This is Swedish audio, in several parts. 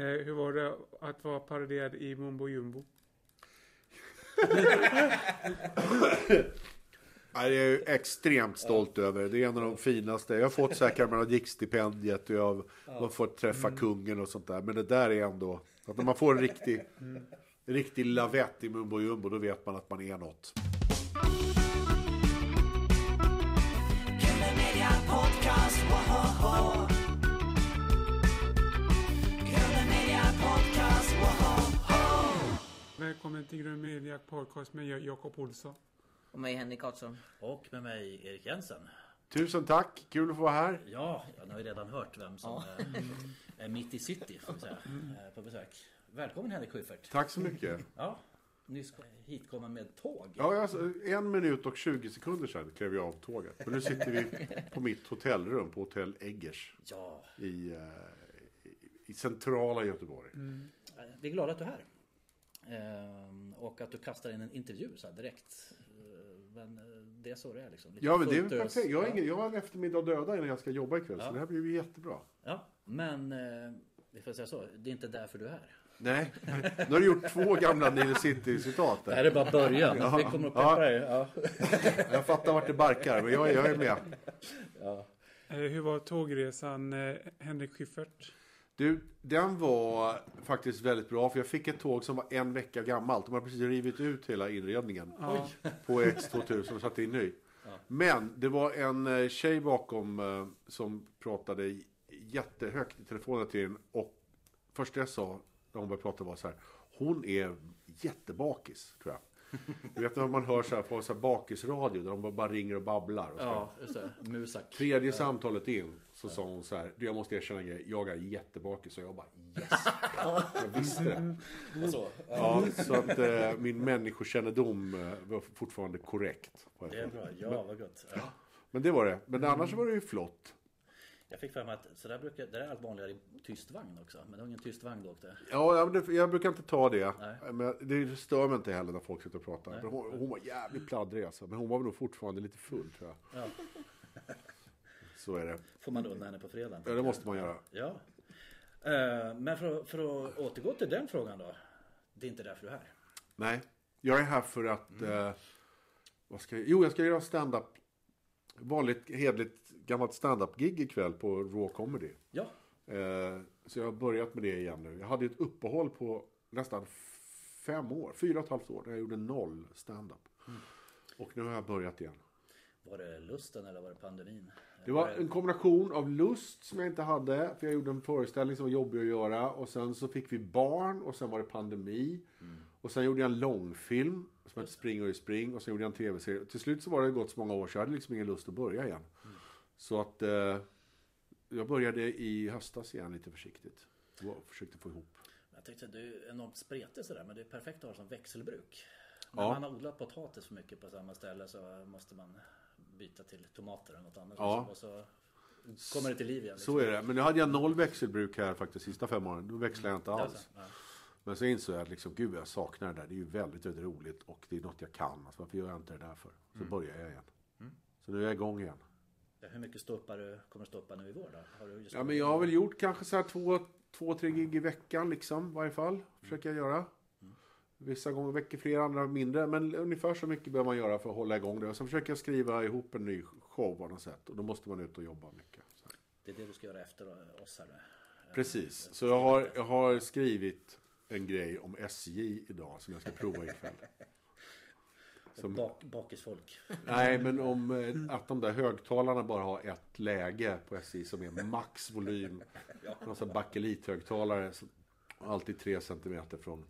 Eh, hur var det att vara paraderad i Mumbo Jumbo? Nej, Jag är extremt stolt över det. Det är en av de finaste. Jag har fått säkert Melodikstipendiet och jag har fått träffa kungen och sånt där. Men det där är ändå... Att när man får en riktig, en riktig lavett i mumbo jumbo, då vet man att man är något. Välkommen till Grön Media Podcast med Jakob Olsson. Och mig Henrik Karlsson. Och med mig Erik Jensen. Tusen tack, kul att få vara här. Ja, ja, ni har ju redan hört vem som är, är mitt i city får vi säga, eh, på besök. Välkommen Henrik Schyffert. Tack så mycket. Ja, nyss hitkomma med tåg. Ja, alltså, en minut och 20 sekunder sedan klev jag av tåget. Men nu sitter vi på mitt hotellrum på hotell Eggers Ja, i, eh, i centrala Göteborg. eh, vi är glada att du är här. Ehm, och att du kastar in en intervju så här direkt. Eh, Men eh, det är så det är liksom. Lite Ja, men det är väl ös. perfekt. Jag har, Ja. ingen, jag har en eftermiddag döda innan jag ska jobba ikväll. Ja. Så det här blir ju jättebra. Ja, men eh, vi får säga så. Det är inte därför du är här. Nej, nu har du gjort två gamla Nile City-citat Det här är bara början. Ja. Vi kommer att Ja. peppa dig. Ja. Jag fattar vart det barkar, men jag, jag är med. Eh, hur var tågresan Henrik Schyffert? Du, den var faktiskt väldigt bra, för jag fick ett tåg som var en vecka gammalt. De har precis rivit ut hela inredningen Ja. på X2000 och satt in ny. Men det var en eh, tjej bakom eh, som pratade jättehögt i telefonen till en och första jag sa när hon började prata var så här. Hon är jättebakis, tror jag. Du vet när man hör så här på så här bakisradio där de bara ringer och babblar. Och så. Ja, just det. Musak. Tredje samtalet in så sa hon så här. "Du, Jag måste erkänna en grej. Jag är jättebakis. Och jag bara yes. Jag visste det. Och så. Ja, så att eh, min människokännedom eh, var fortfarande korrekt. Det är bra. Ja, vad gott. Ja. Men det var det. Men annars var det ju flott. Jag fick för mig att så där brukar, det där är allt vanligare i tyst vagn också. Men det var ingen tyst vagn då åkte. Ja, ja, men det, jag brukar inte ta det. Nej. Men det stör mig inte heller när folk sitter och pratar. Men hon, hon var jävligt pladdrig alltså. Men hon var väl nog fortfarande lite full tror jag. Ja. Så är det. Får man unna henne på fredagen. Ja, det måste man göra. Ja. Eh, Men för, att- för att återgå till den frågan då. Det är inte därför du är här. Nej, jag är här för att... Eh, vad ska jag, jo, jag ska göra stand-up. Vanligt hedligt gammalt stand-up-gig ikväll på Raw Comedy. Ja. Eh, så jag har börjat med det igen nu. Jag hade ett uppehåll på nästan fem år, fyra och ett halvt år, när jag gjorde noll stand-up. Och nu har jag börjat igen. Var det lusten eller var det pandemin? Det var en kombination av lust som jag inte hade. För jag gjorde en föreställning som var jobbig att göra. Och sen så fick vi barn och sen var det pandemi. Och sen gjorde jag en långfilm som hette Spring och i spring. Och sen gjorde jag en tv-serie. Till slut så var det gått så många år så jag hade liksom ingen lust att börja igen. Så att eh, jag började i höstas igen lite försiktigt. Och försökte få ihop. Jag tänkte att du är enormt spretig sådär. Men det är perfekt att ha som växelbruk. Ja. När man har odlat potatis för mycket på samma ställe så måste man byta till tomater eller något annat. Ja. Och så kommer det till liv igen. liksom. Så är det. Men nu hade jag noll växelbruk här faktiskt sista fem åren. Då växlade jag inte Ja, alls. så, ja. Men så insåg jag att liksom, gud jag saknar det där. Det är ju väldigt, väldigt roligt och det är något jag kan. Alltså, varför gör jag inte det där för? Så börjar jag igen. Så nu är jag igång igen. Hur mycket ståuppar du kommer stå upp nu i vår då? Ja men jag har väl gjort kanske så här två, två tre gig i veckan liksom. I varje fall. Försöker jag göra. Vissa gånger veckor fler, andra mindre. Men ungefär så mycket behöver man göra för att hålla igång det. Och sen försöker jag skriva ihop en ny show på något sätt. Och då måste man ut och jobba mycket. Så. Det är det du ska göra efter oss här nu. Precis. Så jag har, jag har skrivit en grej om SJ idag som jag ska prova ikväll. Som, Bak, bakisfolk. nej, men om eh, att de där högtalarna bara har ett läge på SJ som är max volym. Någon sån här bakelithögtalare. Alltid tre centimeter från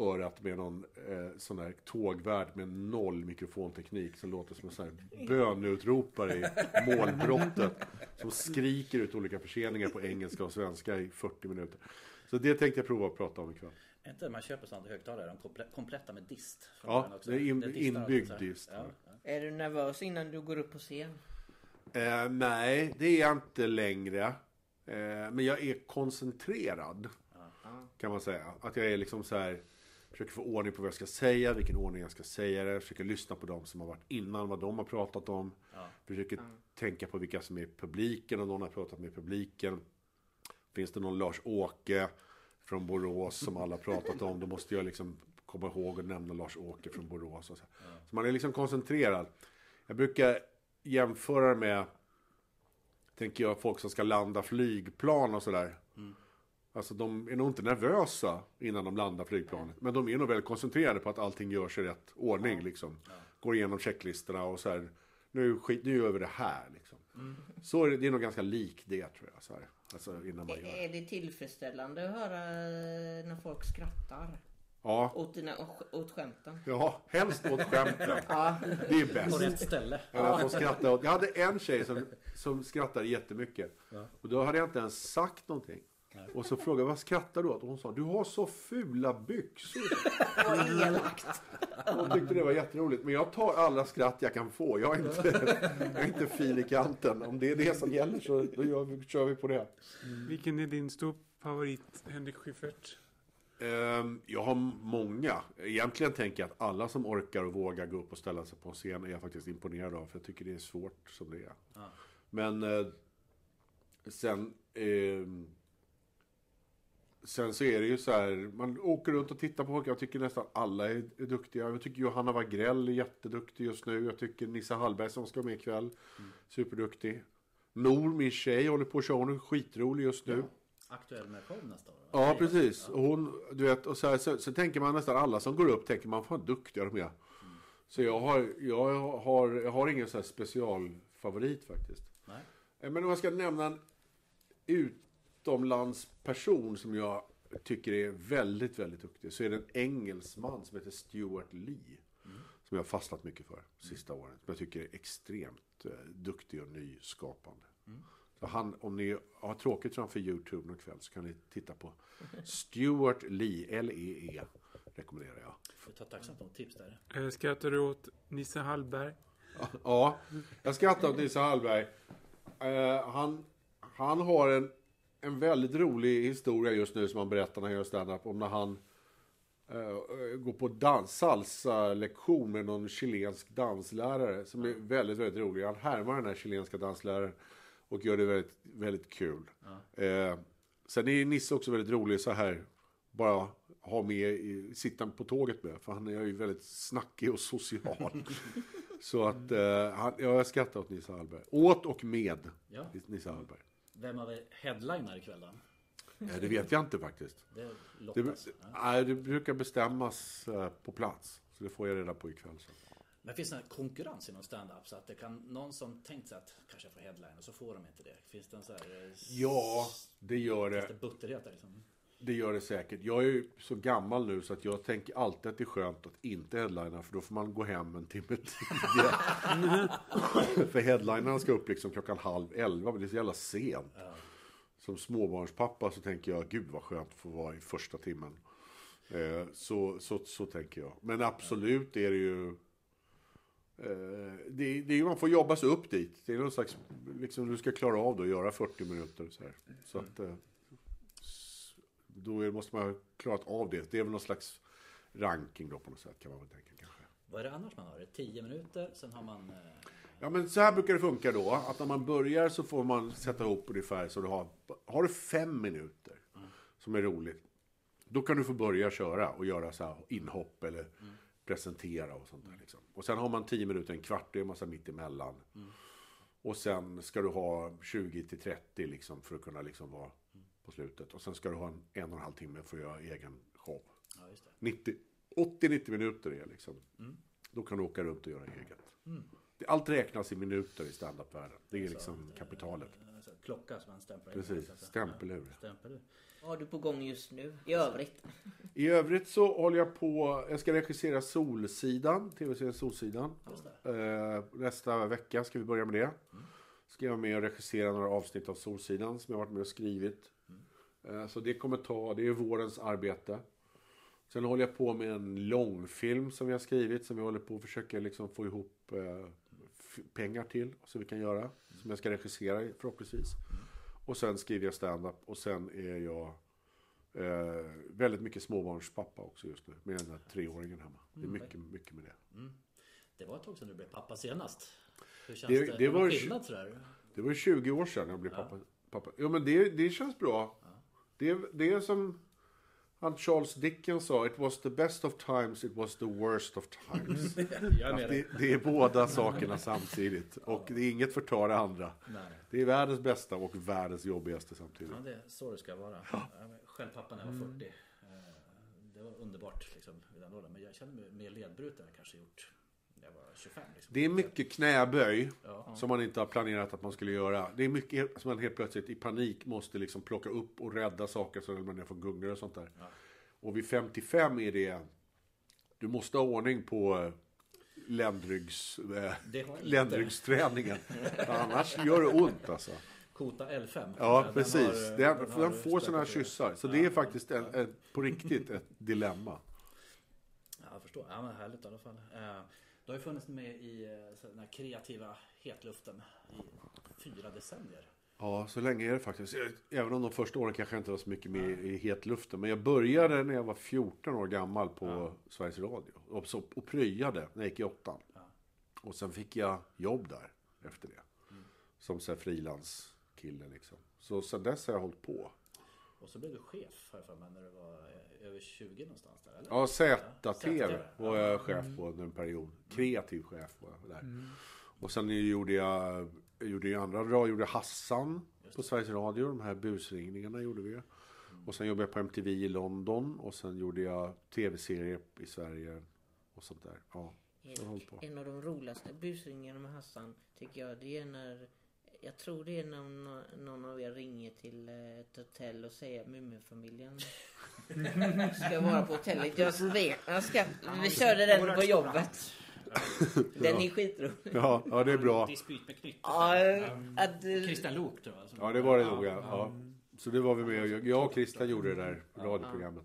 örat med någon eh, sån där tågvärd med noll mikrofonteknik som låter som en sån här bönutropare i målbrottet. Som skriker ut olika förseningar på engelska och svenska i 40 minuter. Så det tänkte jag prova att prata om ikväll. Är inte man köper sådana högtalare, de komple kompletta med dist? från Ja, det är in- inbyggd alltid så här. dist. Ja, ja. Är du nervös innan du går upp på scen? Eh, nej, det är jag inte längre. Eh, men jag är koncentrerad. Kan man säga. Att jag är liksom så här. Försöker få ordning på vad jag ska säga, vilken ordning jag ska säga det. Försöker lyssna på dem som har varit innan, vad de har pratat om. Försöker tänka på vilka som är i publiken, om någon har pratat med publiken. Finns det någon Lars-Åke från Borås som alla pratat om, då måste jag liksom komma ihåg att nämna Lars-Åke från Borås. Och så. så man är liksom koncentrerad. Jag brukar jämföra med, tänker jag, folk som ska landa flygplan och sådär. Alltså de är nog inte nervösa innan de landar flygplanet. Men de är nog väldigt koncentrerade på att allting görs i rätt ordning. Liksom. Går igenom checklistorna och så här. Nu, skit, nu gör vi det här. Liksom. Så är det, det är nog ganska likt det tror jag. Så här. Alltså innan man gör det. Är det tillfredsställande att höra eh, när folk skrattar? Ja, Åt, dina, åt skämten? ja helst åt skämten. Det är På bäst. rätt ställe. Ja, skrattar åt. Jag hade en tjej som, som skrattade jättemycket. Och då hade jag inte ens sagt någonting. Och så frågade jag, vad skrattar du åt? Och hon sa, du har så fula byxor. Vad elakt! Hon tyckte det var jätteroligt. Men jag tar alla skratt jag kan få. Jag är inte, jag är inte fin i kanten. Om det är det som gäller så då gör vi, kör vi på det. Vilken är din stor favorit, Henrik Schyffert? Ehm, Jag har många. Egentligen tänker jag att alla som orkar och vågar gå upp och ställa sig på en scen är jag faktiskt imponerad av. För jag tycker det är svårt som det är. Men eh, sen... ehm, Sen så är det ju så här, man åker runt och tittar på folk. Jag tycker nästan alla är, är duktiga. Jag tycker Johanna Wagrell är jätteduktig just nu. Jag tycker Nissa Hallberg som ska med ikväll, superduktig. Nor, min tjej, håller på att köra. Hon är skitrolig just nu. Aktuell med show nästa år. Ja, precis. Och hon, du vet, och så, här, så, så tänker man nästan alla som går upp, tänker man, fan duktiga de är. Så jag har, jag har, jag har ingen så här specialfavorit faktiskt. Nej. Eh, Men om jag ska nämna en utomlandsperson som jag tycker är väldigt, väldigt duktig. Så är det en engelsman som heter Stuart Lee. Som jag har fastnat mycket för sista åren. Som jag tycker är extremt eh, duktig och nyskapande. Så han, om ni har tråkigt framför YouTube någon kväll så kan ni titta på Stuart Lee, L-E-E. Rekommenderar jag. Får ta tacksamt om tips där. Eh, Skrattar du åt Nisse Hallberg? Ja, jag skrattar åt Nisse Hallberg. Eh, han, han har en, en väldigt rolig historia just nu som han berättar när han gör standup om när han eh, går på dans, salsa-lektion med någon chilensk danslärare som är väldigt, väldigt rolig. Han härmar den här chilenska dansläraren och gör det väldigt, väldigt kul. Eh, sen är Nisse också väldigt rolig så här, bara ha med, i, sitta på tåget med, för han är ju väldigt snackig och social. Så att, eh, han, ja, jag skrattar åt Nisse Hallberg. Åt och med Ja. Nisse Hallberg. Vem har vi headliner ikväll då? Eh, det vet jag inte faktiskt. Det Det, lottas. Ja. nej, det brukar bestämmas eh, på plats. Så det får jag reda på ikväll. Så. Men finns det en konkurrens inom stand-up? Så att det kan någon som tänkt sig att kanske jag får headline och så får de inte det. Finns det en så här... eh, Ja, det gör Finns det. det butterhet där liksom? Det gör det säkert. Jag är ju så gammal nu så att jag tänker alltid att det är skönt att inte headlina för då får man gå hem en timme tidigare. för headlinerna ska upp liksom klockan halv elva men det är så jävla sent. Som småbarnspappa så tänker jag gud vad skönt att få vara i första timmen. Eh, så, så, så tänker jag. Men absolut är det ju eh, det, det är man får jobba sig upp dit. Det är någon slags, liksom du ska klara av det och göra 40 minuter. Så, här. så att, eh, då måste man ha klarat av det. Det är väl någon slags ranking då på något sätt kan man väl tänka kanske. Vad är det annars man har? Är det 10 minuter, sen har man... Eh, Ja men så här brukar det funka då. Att när man börjar så får man sätta ihop ungefär så du har, har du fem minuter som är roligt. Då kan du få börja köra och göra så här inhopp eller presentera och sånt där. Liksom. Och sen har man tio minuter, en kvart, det är en massa mitt emellan. Och sen ska du ha 20 till 30 liksom för att kunna liksom vara på slutet. Och sen ska du ha en en och en halv timme för att göra egen show. ja, just det. 90 80-90 minuter är liksom. Då kan du åka runt och göra eget. Det- Allt räknas i minuter i standup-världen. Det är liksom kapitalet. Eh, så Klocka som man stämplar. Precis, Så att- stämpelur. Ja, stämpelur. Vad har du på gång just nu? I övrigt? I övrigt så håller jag på, jag ska regissera Solsidan, tv-serien Solsidan. Eh, nästa vecka ska vi börja med det. Ska jag vara med och regissera några avsnitt av Solsidan som jag har varit med och skrivit. Eh, så det kommer ta, det är vårens arbete. Sen håller jag på med en långfilm som vi har skrivit som vi håller på att försöka liksom få ihop eh, pengar till. Så vi kan göra. Som jag ska regissera förhoppningsvis. Och sen skriver jag stand-up och sen är jag eh, väldigt mycket småbarnspappa också just nu. Med den där treåringen hemma. Det är mycket, mycket med det. Det var ett tag sedan du blev pappa senast. Hur känns Det- det? det Det, var skillnad sådär? Det var ju 20 år sedan jag blev pappa. pappa. Ja men det, det känns bra. Det, är- det är som han Charles Dickens sa, it was the best of times, it was the worst of times. Det, det är båda sakerna samtidigt. Och det är inget förtar det andra. Nej. Det är världens bästa och världens jobbigaste samtidigt. Ja, det är så det ska vara. Var Själv pappa när jag var 40. Eh, Det var underbart liksom, vid den åldern. Men jag känner mig mer ledbruten än jag kanske gjort när jag var 25. Liksom. Det är mycket knäböj Ja. som man inte har planerat att man skulle göra. Det är mycket som man helt plötsligt i panik måste liksom plocka upp och rädda saker så att man från gungor och sånt där. Ja. Och vid 55 är det... Du måste ha ordning på eh, ländryggs, inte. ländryggsträningen. Annars gör det ont alltså. Kota L5. Ja, Den precis. har, eh, den, den den får stökat kyssar. Så Ja. det är faktiskt en, en, på riktigt ett dilemma. Ja, jag förstår. Ja, men härligt i alla fall. Du har ju funnits med i eh, den här kreativa hetluften i fyra decennier. Ja, så länge är det faktiskt. Även om de första åren kanske inte var så mycket med i hetluften. Men jag började när jag var 14 år gammal på Ja. Sveriges Radio. Och, så, och pryade när jag gick i åttan. Ja. Och sen fick jag jobb där efter det. Mm. Som frilanskille liksom. Så sen dess har jag hållit på. Och så blev du chef jag för mig när du var eh, över 20 någonstans där eller? Ja, ZTV var jag chef på under en period. Kreativ chef var jag där. Och sen gjorde jag, jag gjorde ju andra radio, gjorde Hassan på. Sveriges Radio. De här busringningarna gjorde vi. Och sen jobbade jag på MTV i London. Och sen gjorde jag tv-serier i Sverige. Och sånt där. Ja, jag på. En av de roligaste busringarna med Hassan tycker jag det är när jag tror det är när någon, någon av er ringer till eh, ett hotell och säger att Muminfamiljen ska vara på hotellet. Jag vet, jag ska, vi körde den på jobbet. Den är skitrolig. Ja, ja, det är bra. Dispyt med knytt. Ja, att, eh, Christian Lok tror jag. Ja, det var det nog. Ja. Ja. Så det var vi med och Jag och Christian gjorde det där radioprogrammet.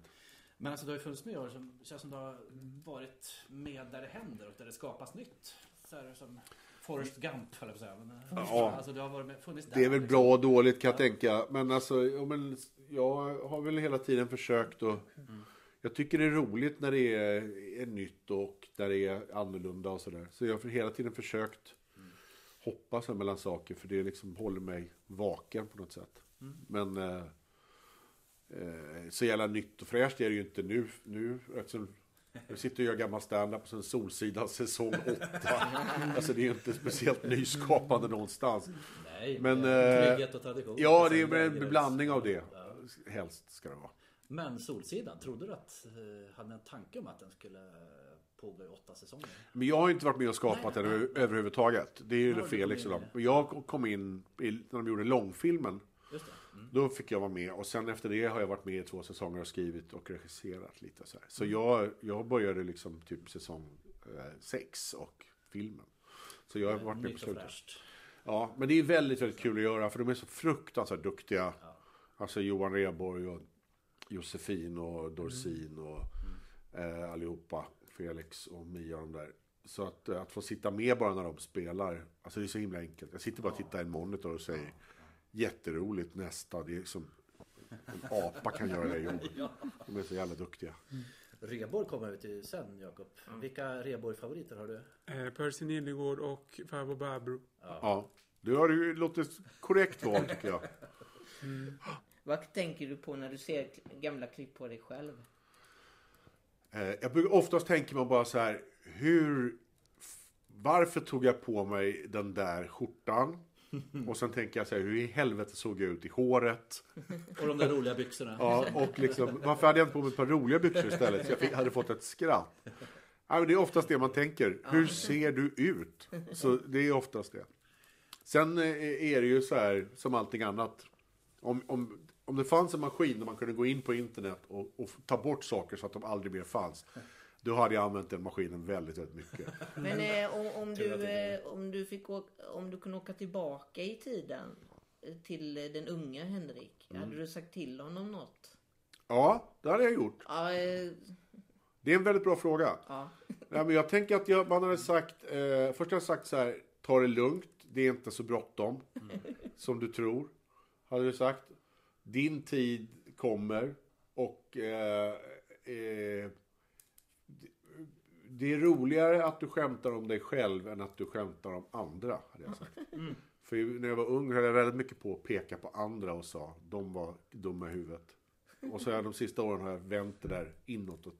Men alltså du har ju funnits med i år som känns som du har varit med där det händer och där det skapas nytt. Så här som Forrest Gump höll jag på att säga. Men, eh, Ja. Alltså du har varit funnits där. Det är väl liksom. bra och dåligt kan jag tänka. Men alltså, ja, men jag har väl hela tiden försökt att... Jag tycker det är roligt när det är, är nytt och när det är annorlunda och sådär. Så jag har hela tiden försökt hoppa så mellan saker. För det liksom håller mig vaken på något sätt. Men eh, eh, så jävla nytt och fräscht är det ju inte nu. nu eftersom jag sitter och gör gammal standup sen Solsidan säsong 8. Alltså det är ju inte speciellt nyskapande någonstans. Nej, Men, eh, trygghet och tradition. Ja, det är en blandning av det. Helst ska det vara. Men Solsidan, trodde du att eh, hade en tanke om att den skulle pågå i åtta säsonger? Men jag har inte varit med och skapat Nej, den nej, överhuvudtaget. Det är ju Ja, det du fel kom liksom. in i det. Och Jag kom in i, när de gjorde långfilmen. Just det. Mm. Då fick jag vara med. Och sen efter det har jag varit med i två säsonger och skrivit och regisserat lite så här. Mm. Så jag, jag började liksom typ säsong eh, sex och filmen. Så jag har varit med på slutet. Ja, men det är väldigt, väldigt kul att göra för de är så fruktansvärt duktiga. Ja. Alltså Johan Rheborg och Josefin och Dorsin och Mm. eh, allihopa. Felix och Mia och de där. Så att, eh, att få sitta med bara när de spelar. Alltså det är så himla enkelt. Jag sitter bara och tittar i en monitor och säger jätteroligt nästa. Det är som en apa kan göra det jobbet. Ja. De är så jävla duktiga. Reborg kommer vi till sen Jakob. Vilka Reborg-favoriter har du? Eh, Percy Nilegård och farbror Barbro. Ja. Du har ju låtit korrekt val tycker jag. vad tänker du på när du ser gamla klipp på dig själv? Eh, Jag brukar oftast tänker man bara så här, hur, varför tog jag på mig den där skjortan? Och sen tänker jag så här, hur i helvete såg jag ut i håret? Och de där roliga byxorna. Ja, och liksom, varför hade jag inte på mig ett par roliga byxor istället? Så jag fick, hade fått ett skratt. Ja, men det är oftast det man tänker, hur ser du ut? Så det är oftast det. Sen eh, är det ju så här, som allting annat. Om, om, om det fanns en maskin där man kunde gå in på internet och, och ta bort saker så att de aldrig mer fanns. Då hade jag använt den maskinen väldigt, väldigt mycket. Men eh, om, om, du, eh, om, du fick åka, om du kunde åka tillbaka i tiden eh, till eh, den unga Henrik. Mm. Hade du sagt till honom något? Ja, det hade jag gjort. Ja, eh, Det är en väldigt bra fråga. ja. Ja, men jag tänker att jag, man hade sagt, eh, först hade jag sagt så här, ta det lugnt, det är inte så bråttom som du tror. Hade du sagt. Din tid kommer och eh, eh, det är roligare att du skämtar om dig själv än att du skämtar om andra, hade jag sagt. För när jag var ung höll jag väldigt mycket på att peka på andra och sa, de var dumma i huvudet. Och så de sista åren har jag vänt det där inåt och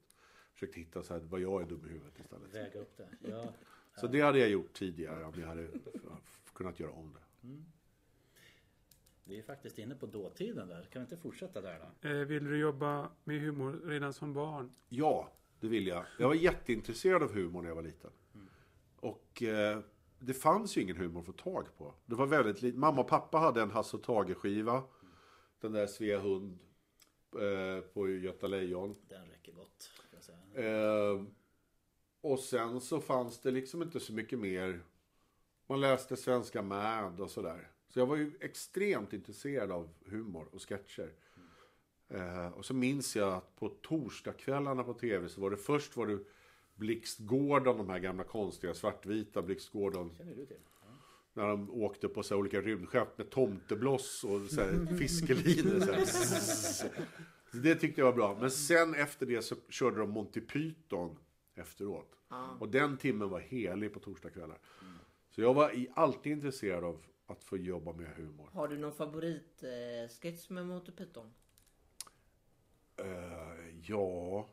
försökt hitta så här, vad jag är dum i huvudet istället. Väga upp det. Ja. Så det hade jag gjort tidigare om jag hade kunnat göra om det. Vi är faktiskt inne på dåtiden där. Kan vi inte fortsätta där då? Eh, vill du jobba med humor redan som barn? Ja, det vill jag. Jag var jätteintresserad av humor när jag var liten. Och eh, det fanns ju ingen humor att få tag på. Det var väldigt lite. Mamma och pappa hade en Hasse och Tage-skiva. Den där Svea Hund eh, på Göta Lejon. Den räcker gott. Eh, och sen så fanns det liksom inte så mycket mer. Man läste Svenska Mad och sådär. Så jag var ju extremt intresserad av humor och sketcher. Eh, och så minns jag att på torsdagskvällarna på tv så var det först var det Blixt Gordon, de här gamla konstiga svartvita Blixt Gordon. känner du till? När de åkte på så olika rymdskepp med tomtebloss och så här fiskelinor. Så här. Så Det tyckte jag var bra. Men sen efter det så körde de Monty Python efteråt. Och den timmen var helig på torsdagskvällar. Så jag var alltid intresserad av att få jobba med humor. Har du någon favoritsketch eh, med Monty Python? Eh, ja,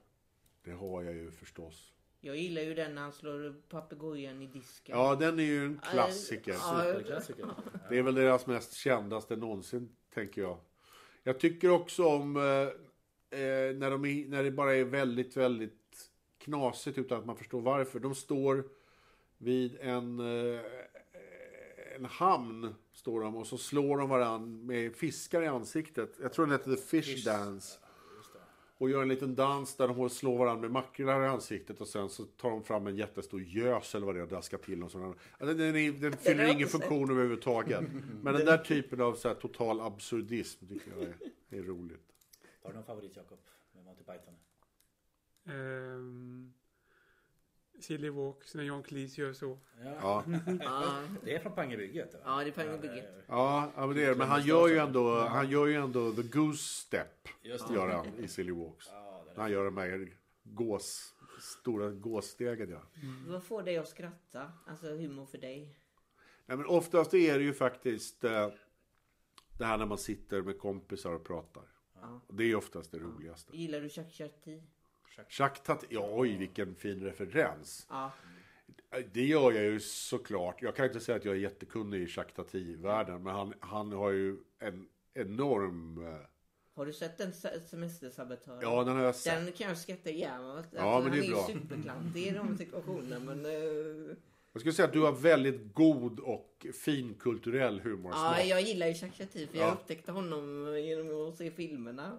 det har jag ju förstås. Jag gillar ju den när han slår papegojan i disken. Ja, den är ju en klassiker. Superklassiker. Det är väl deras mest kändaste någonsin, tänker jag. Jag tycker också om eh, eh, när, de är, när det bara är väldigt, väldigt knasigt utan att man förstår varför. De står vid en, eh, en hamn, står de, och så slår de varann med fiskar i ansiktet. Jag tror den heter The Fish Dance. Och gör en liten dans där de slår varandra med makrilar i ansiktet och sen så tar de fram en jättestor gös eller vad det är och daskar till dem. Sådana. Alltså, den, är, den fyller ingen funktion överhuvudtaget. Men den där typen av så här, total absurdism tycker jag är, är roligt. Har du någon favorit Jakob? Med Monty Python? Ehm, Silly Walks när John Cleese gör så. Ja. Ja, Det är från Pangebygget? Ja, det är Pangebygget. Ja, ja, det är. Men han gör ju ändå, han gör ju ändå the goose step. Just det. Gör han i Silly Walks. Ja, Han gör de här gås, stora gåsstegen. Ja. Vad får dig att skratta? Alltså humor för dig? Nej, men oftast är det ju faktiskt eh, det här när man sitter med kompisar och pratar. Ja. Det är oftast det roligaste. Gillar du Chuck Chatti? Tati, ja, oj vilken fin referens. Ja. Det gör jag ju såklart. Jag kan inte säga att jag är jättekunnig i Jacques Tati-världen. Men han, han har ju en enorm... eh, Har du sett den se- semestersabotör? Ja, den har jag sett. Den kan jag skratta ihjäl mig. Alltså, Ja, men det är han bra. är ju superklantig i de situationerna. Men, eh, Jag skulle säga att du har väldigt god och fin kulturell humorsmak. ja, jag gillar ju Chatti för Ja. jag upptäckte honom genom att se filmerna.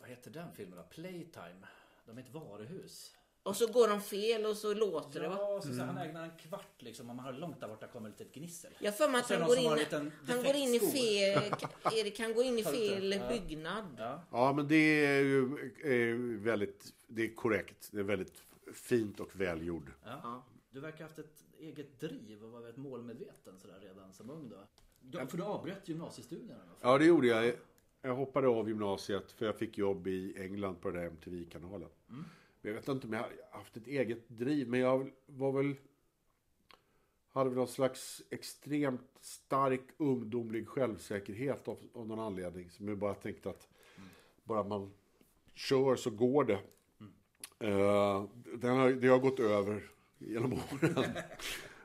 Vad heter den filmen då? Playtime? De är ett varuhus. Och så går de fel och så låter det va? Ja, så, så han ägnar en kvart liksom. Om man hör långt där borta kommer ett litet gnissel. Jag för mig att han det går in, han går in i fel... Erik, han går in i fel byggnad. Ja. Ja, men det är ju är väldigt... Det är korrekt. Det är väldigt fint och välgjord. Ja. Du verkar ha haft ett eget driv och var väldigt målmedveten sådär redan som ung då. Du, för du avbröt gymnasiestudierna? Ja, det gjorde jag. Jag hoppade av gymnasiet för jag fick jobb i England på den där MTV-kanalen. Men Jag vet inte om jag har haft ett eget driv, men jag var väl... Hade väl någon slags extremt stark ungdomlig självsäkerhet av, av någon anledning. Som jag bara tänkte att bara man kör så går det. Eh, den har, det har gått över genom åren.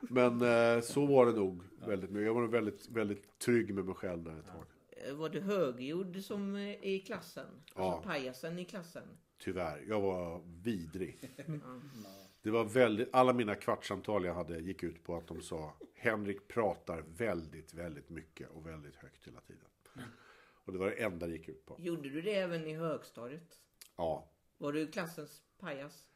Men eh, så var det nog väldigt mycket. Jag var nog väldigt, väldigt trygg med mig själv där ett tag. Eh, Var du höggjord som eh, i klassen? Ja. Alltså pajasen i klassen? Tyvärr, jag var vidrig. Det var väldigt, alla mina kvartssamtal jag hade gick ut på att de sa Henrik pratar väldigt, väldigt mycket och väldigt högt hela tiden. Och det var det enda det gick ut på. Gjorde du det även i högstadiet? Ja, Var du klassens pajas?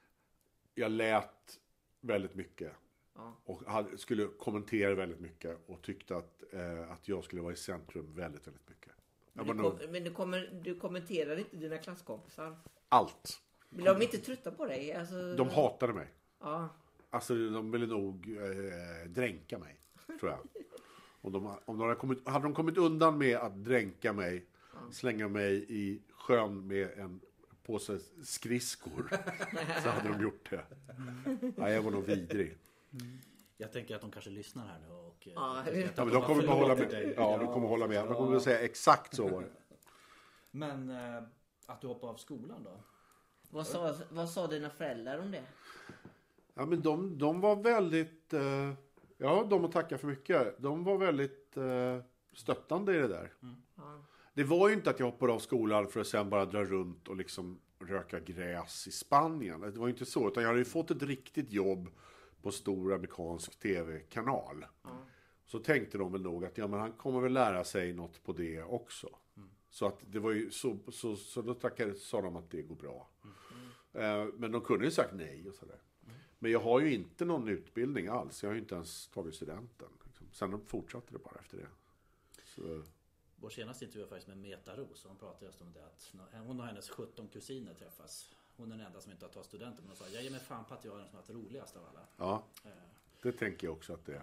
jag lät väldigt mycket. Ja. Och hade, skulle kommentera väldigt mycket och tyckte att, eh, att jag skulle vara i centrum väldigt, väldigt mycket. Men du, kom, men du, kommer, du kommenterar inte dina klasskompisar? allt. Blir de inte trötta på dig? Alltså, De hatade mig. Ja. Alltså de ville nog eh, dränka mig, tror jag. Om de, om de hade, kommit, hade de kommit undan med att dränka mig, slänga mig i sjön med en påse skridskor, så hade de gjort det. Nej, jag var nog vidrig. Jag tänker att de kanske lyssnar här nu och... eh, Ja, men de kommer bara hålla med. dig. Ja, de kommer hålla med. De kommer att säga exakt så var det. Men eh, Att du hoppade av skolan då? Vad sa, vad sa dina föräldrar om det? Ja, men de, de var väldigt... Eh, ja, de att tacka för mycket. De var väldigt eh, stöttande i det där. Ja. Det var ju inte att jag hoppade av skolan för att sen bara dra runt och liksom röka gräs i Spanien. Det var ju inte så. Utan jag hade ju fått ett riktigt jobb på stor amerikansk tv-kanal. Så tänkte de väl nog att ja, men han kommer väl lära sig något på det också. Så att det var ju så, så, så då tackade, sa de att det går bra. Eh, men de kunde ju sagt nej och sådär. Men jag har ju inte någon utbildning alls. Jag har ju inte ens tagit studenten. Liksom. Sen fortsatte det bara efter det. Så, Vår senaste intervju var faktiskt med Meta Ros och hon pratade just om det att hon och hennes 17 kusiner träffas. Hon är den enda som inte har tagit studenten men hon sa jag ger mig fan på att jag är den som har varit roligast av alla. ja, Eh, det tänker jag också att det är.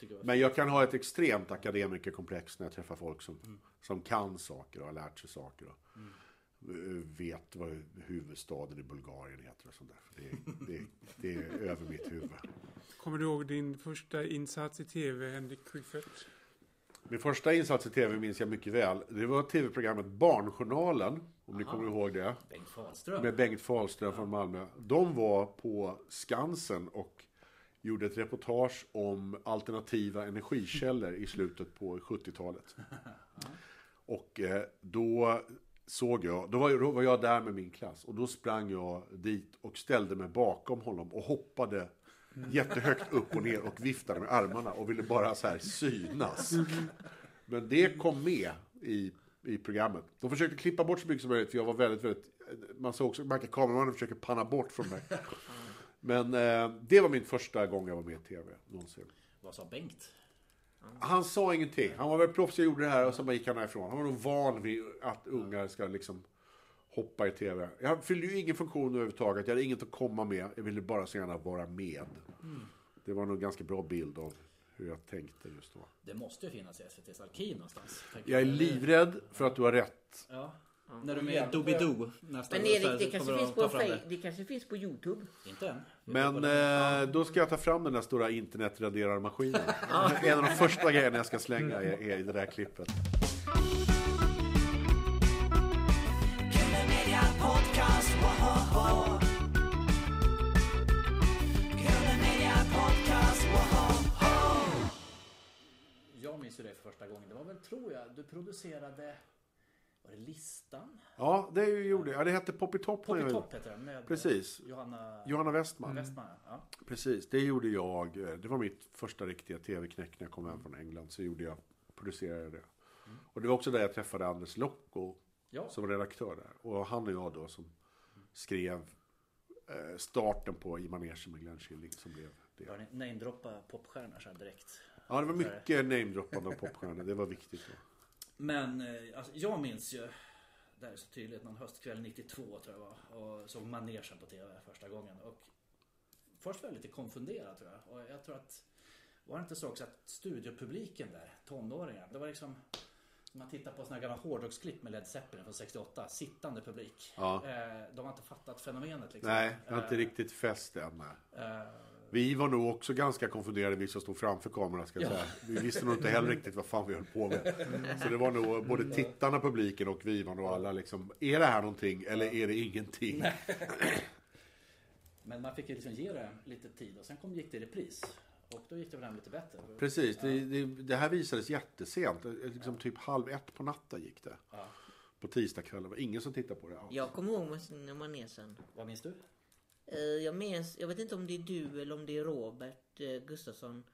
jag var Men jag kan ha ett extremt akademikerkomplex när jag träffar folk som, som kan saker och har lärt sig saker. Och eh, vet vad huvudstaden i Bulgarien heter och sånt där. För Det, det, det är över mitt huvud. Kommer du ihåg din första insats i tv, Henrik Schyffert? Min första insats i tv minns jag mycket väl. Det var tv-programmet Barnjournalen, om ni kommer ihåg det. Bengt Fahlström. Med Bengt Fahlström från Malmö. De var på Skansen och gjorde ett reportage om alternativa energikällor i slutet på 70-talet. Och eh, då såg jag, då var, då var jag där med min klass och då sprang jag dit och ställde mig bakom honom och hoppade jättehögt upp och ner och viftade med armarna och ville bara så här synas. Men det kom med i, i programmet. De försökte klippa bort så mycket som möjligt för jag var väldigt, väldigt... Man såg också att kameramannen försöker panna bort från mig. Men eh, det var min första gång jag var med i tv någonsin. Vad sa Bengt? Han sa ingenting. Han var väl proffsig och gjorde det här och så bara gick han härifrån. Han var nog van vid att ungar ska liksom hoppa i tv. Jag fyllde ju ingen funktion överhuvudtaget. Jag hade inget att komma med. Jag ville bara så gärna vara med. Det var nog en ganska bra bild av hur jag tänkte just då. Det måste ju finnas i SVTs arkiv någonstans. Jag är livrädd för att du har rätt. Ja. När du är med i Doobidoo nästa Men Erik, det så kanske, finns på det. det kanske finns på Youtube. Inte än. Men eh, då ska jag ta fram den där stora internetraderarmaskinen. en av de första grejerna jag ska slänga är, är i det där klippet. Minns ju det för första gången. Det var väl, tror jag, du producerade... Var det Listan? Ja, det gjorde jag. Ja, det hette Poppy Top. Poppy Top heter den. Med Precis. Johanna Johanna Westman. Westman. Ja. Precis, det gjorde jag. Det var mitt första riktiga tv-knäck när jag kom hem från England. Så gjorde jag, producerade det. Och det var också där jag träffade Anders Locko Ja. som redaktör där. Och han och jag då som skrev eh, starten på I manegen med Glenn Killing som blev det. Började ni namedroppa popstjärnor så här direkt. Ja, det var mycket namedroppande av popstjärnor. Det var viktigt då. Men eh, alltså, jag minns ju, det här är så tydligt, någon höstkväll 92 tror jag var. Och såg manegen på TV första gången. Och först var jag lite konfunderad tror jag. Och jag tror att, var det inte så också att studiopubliken där, tonåringar, det var liksom om man tittar på såna här gamla hårdrocksklipp med Led Zeppelin från 68, sittande publik. Ja. Eh, de har inte fattat fenomenet liksom. Nej, jag har inte Eh, riktigt fäst än. eh, Vi var nog också ganska konfunderade, vi som stod framför kameran. Ska jag Ja. säga. Vi visste nog inte heller riktigt vad fan vi höll på med. Så det var nog både tittarna, publiken och vi var nog alla liksom, är det här någonting eller är det ingenting? Men man fick ju liksom ge det lite tid och sen kom, gick det i repris. Och då gick det väl hem lite bättre. Precis, det, det, det här visades jättesent. Liksom typ halv ett på natten gick det. Ja. På tisdagskvällen. Det var ingen som tittade på det alls. Jag kommer ihåg med manegen. Vad minns du? Eh, Jag, minns, jag vet inte om det är du eller om det är Robert eh, Gustafsson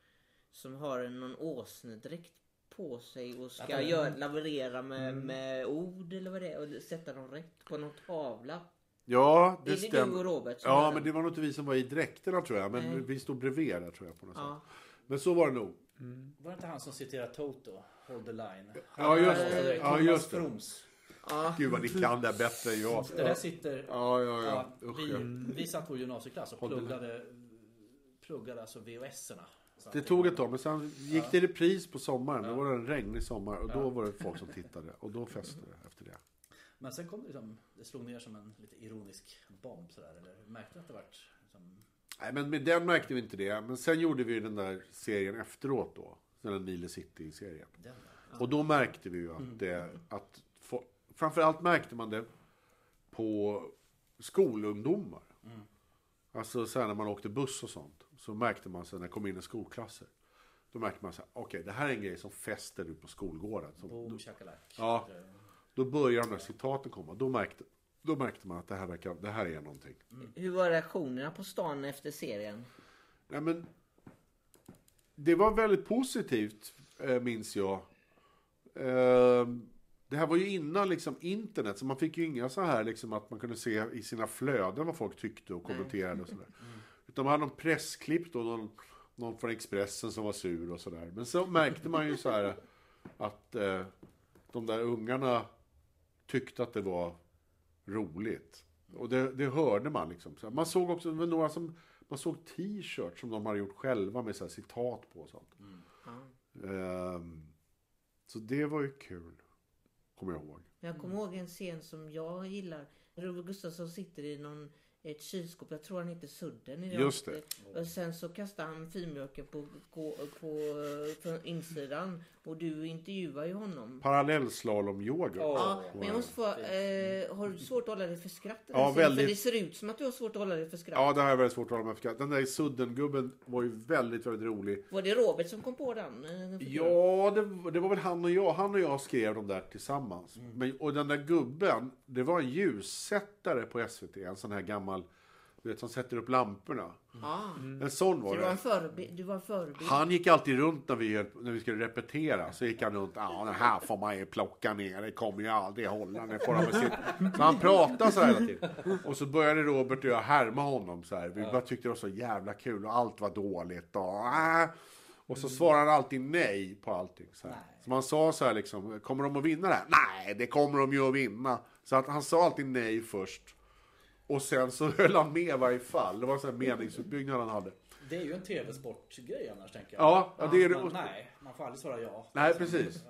som har någon åsnedräkt på sig och ska han- göra, laborera med, med ord eller vad det är och sätta dem rätt på någon tavla. Ja, Det det är det du och. Robert som Ja, gör men den. det var nog inte vi som var i dräkterna tror jag. Men Nej. vi stod bredvid där tror jag på något Ja. sätt. Men så var det nog. Var det inte han som citerade Toto? Hold the line. Ja, just det. Ja, just det. Froms. Ja, Gud vad ni kan det bättre än jag. Det där sitter... Ja, ja, ja. Ja, Usch, vi, ja. vi satt på gymnasieklass och pluggade, pluggade alltså VHS-erna. Det tog ett tag, men sen gick det i repris på sommaren. Det var en regnig sommar och då var det folk som tittade. Och då fäste det efter det. Men sen kom det liksom, det slog ner som en lite ironisk bomb sådär. Eller märkte att det vart liksom, Nej, men med den märkte vi inte det. Men sen gjorde vi den där serien efteråt då. Den där Nile City-serien. Och då märkte vi ju att det, att framförallt märkte man det på skolungdomar. Alltså sen när man åkte buss och sånt. Så märkte man sen när det kom in i skolklasser. Då märkte man så här, okej det här är en grej som fäster nu på skolgården. Som, Boom, då. Ja. då börjar de där citaten komma. Då märkte, då märkte man att det här, verkar, det här är någonting. Hur var reaktionerna på stan efter serien? Nej, men, det var väldigt positivt, eh, minns jag. Eh, det här var ju innan liksom, internet, så man fick ju inga så här liksom, att man kunde se i sina flöden vad folk tyckte och kommenterade och sådär. Utan man hade någon pressklipp då, någon, någon från Expressen som var sur och sådär. Men så märkte man ju så här att eh, de där ungarna tyckte att det var roligt. Och det, det hörde man liksom. Man såg också, det var några som, man såg t-shirts som de hade gjort själva med så här citat på och sånt. Ehm, så det var ju kul. Kommer jag ihåg. Jag kommer ihåg en scen som jag gillar. Robert Gustafsson sitter i någon, ett kylskåp, jag tror han heter Sudden. Just det. Och sen så kastar han filmjölken på, på, på, insidan. Och du intervjuar ju honom. Parallellslalomyoga. Ja, men jag måste få, eh, har du svårt att hålla dig för skratt? Ja, scenen? väldigt. För det ser ut som att du har svårt att hålla dig för skratt. Ja, det har jag väldigt svårt att hålla med för Den där Sudden-gubben var ju väldigt, väldigt rolig. Var det Robert som kom på den? eh? Ja, det, det var väl han och jag. Han och jag skrev de där tillsammans. Mm. Men, och den där gubben, det var en ljussättare på SVT. En sån här gammal, du vet, som sätter upp lamporna. Ja. En sån Så var du var en det. förebild? Du var en förebild. Han gick alltid runt när vi, när vi skulle repetera. Så gick han runt. Ja, den här får man ju plocka ner. Det kommer ju aldrig hålla. Det får han. Så han pratade så här hela tiden. Och så började Robert och jag härma honom så här. Vi bara tyckte det var så jävla kul och allt var dåligt. Och, äh. och så svarade han alltid nej på allting. Så, här. så man sa så här liksom. Kommer de att vinna det här? Nej, det kommer de ju att vinna. Så att han sa alltid nej först. Och sen så höll han med i varje fall. Det var en sån här meningsutbyggnad han hade. Det är ju en tv-sportgrej annars tänker jag. Ja, ja, det är det. Men nej, man får aldrig svara ja. Nej, precis.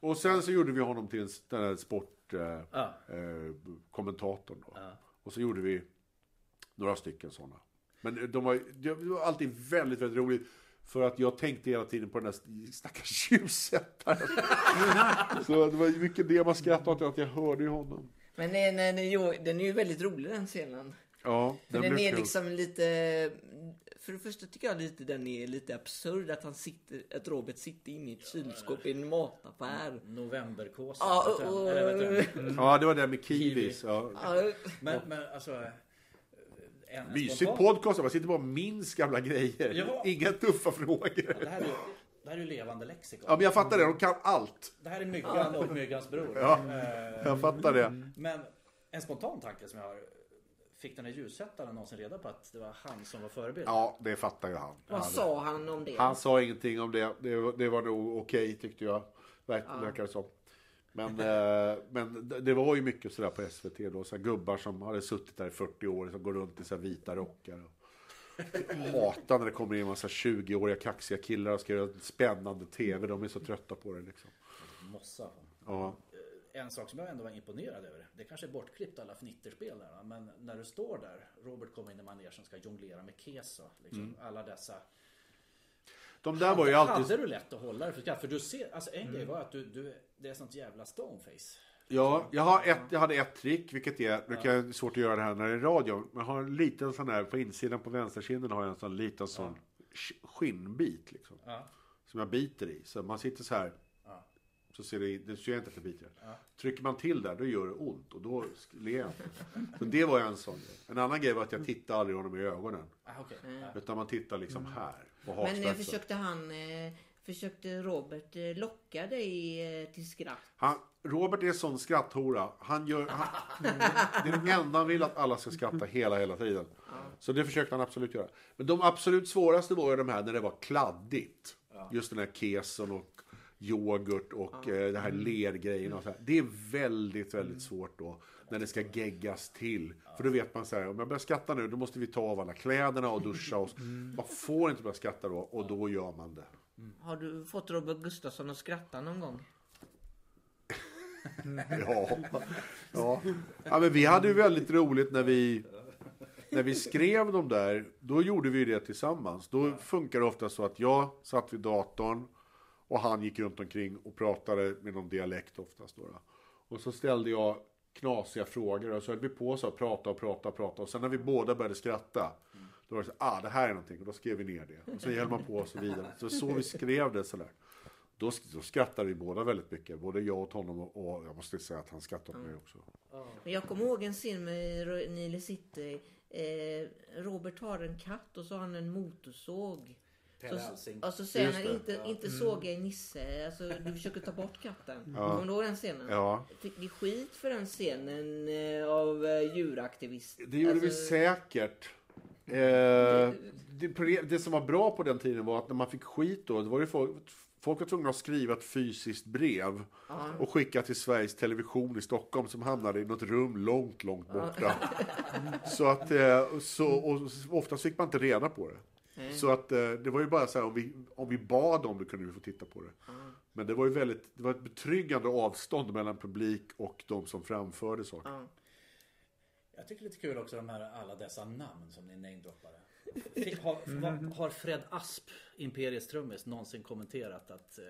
Och sen så gjorde vi honom till en, den här sportkommentatorn. Ja. Eh, då. Ja. Och så gjorde vi några stycken sådana. Men de var, det var alltid väldigt, väldigt roligt. För att jag tänkte hela tiden på den där stackars ljussättaren. så det var mycket det man skrattade åt, att jag hörde ju honom. Men den, den, den är ju väldigt rolig den scenen. Ja, För den, blev är kul. liksom lite... För det första tycker jag lite den är lite absurd att han sitter, att Robert sitter inne i ett kylskåp i en mataffär. Novemberkåsa. Ja, och- du? Ja, det var det med kiwis. Ja. Ja, Men, men alltså... En Mysigt spontan- podcast, man sitter bara och minns gamla grejer. Ja. Inga tuffa frågor. Det här är, det här är ju levande lexikon. Ja, men jag fattar det, de kan allt. Det här är Myggan och Myggans bror. Ja. Eh, Jag fattar det. Men en spontan tanke som jag har. Fick den här ljussättaren någonsin reda på att det var han som var förebild? Ja, det fattar ju han. vad sa han om det? Han sa ingenting om det. Det, var- det var nog okej tyckte jag. Verk, Verkar det som. Men, eh, men det- det var ju mycket sådär på SVT då. Så här gubbar som hade suttit där i 40 år som går runt i så här vita rockar. Och hatar när det kommer in en massa 20-åriga kaxiga killar och ska göra spännande TV. De är så trötta på det liksom. Mossa. Ja. En sak som jag ändå var imponerad över. Det kanske är bortklippt alla fnitterspel där. Men när du står där. Robert kommer in i manegen och ska jonglera med keso. Liksom, Alla dessa. De där var ju alltid... Hade du lätt att hålla dig för skratt? För du ser, alltså en grej var att du, du, det är sånt jävla stoneface. Ja, jag, har ett, jag hade ett trick, vilket är, det kan är svårt att göra det här när det är radio, men jag har en liten sån här, på insidan på vänsterkinden har jag en sån liten sån sk- skinnbit liksom. Ja. Som jag biter i. Så man sitter så här. Så ser det, det ser jag inte att jag biter. Trycker man till där, då gör det ont och då ler jag. Så det var en sån grej. En annan grej var att jag tittade aldrig honom i ögonen. Ah. Ja. Utan man tittar liksom här. På Men eh, försökte han... Eh, försökte Robert eh, locka dig eh, till skratt? Han, Robert är sån skratthora. Han gör, han, det är det enda han vill att alla ska skratta hela, hela tiden. Så det försökte han absolut göra. Men de absolut svåraste var ju de här när det var kladdigt. Just den här keson och yoghurt och eh, det här lergrejerna och så här. Det är väldigt, väldigt svårt då. När det ska geggas till. För då vet man så här, om jag börjar skratta nu då måste vi ta av alla kläderna och duscha oss. Man får inte börja skratta då och då gör man det. Har du fått Robert Gustafsson att skratta någon gång? Ja. ja. ja, men vi hade ju väldigt roligt när vi, när vi skrev de där. Då gjorde vi det tillsammans. Då funkar det ofta så att jag satt vid datorn och han gick runt omkring och pratade med någon dialekt oftast. Då, då. Och så ställde jag knasiga frågor. Och så höll vi på så att prata och prata och prata. Och sen när vi båda började skratta. Då var det så ah det här är någonting. Och då skrev vi ner det. Och så höll man på och så vidare. Så så vi skrev det sådär. Då, då skrattade vi båda väldigt mycket. Både jag åt honom och, och jag måste säga att han skrattade åt mig också. Men jag kommer ihåg en scen med Nile City. Eh, Robert har en katt och så har han en motorsåg. Pelle Så, och så säger han inte, inte såga i Nisse. Alltså du försöker ta bort katten. Kommer du ihåg den scenen? Ja. Fick vi skit för den scenen eh, av eh, djuraktivister? Det gjorde vi Alltså, säkert. Eh, det, det som var bra på den tiden var att när man fick skit då, det var ju folk, folk var tvungna att skriva ett fysiskt brev och skicka till Sveriges Television i Stockholm som hamnade i något rum långt, långt borta. så att, eh, så, och oftast fick man inte reda på det. Så att eh, det var ju bara så här, om vi, om vi bad om det kunde vi få titta på det. Men det var ju väldigt, det var ett betryggande avstånd mellan publik och de som framförde saker. Ja. Jag tycker det är lite kul också de här alla dessa namn som ni namedroppade. Har, vad- har Fred Asp, Imperiets trummis, någonsin kommenterat att... Eh,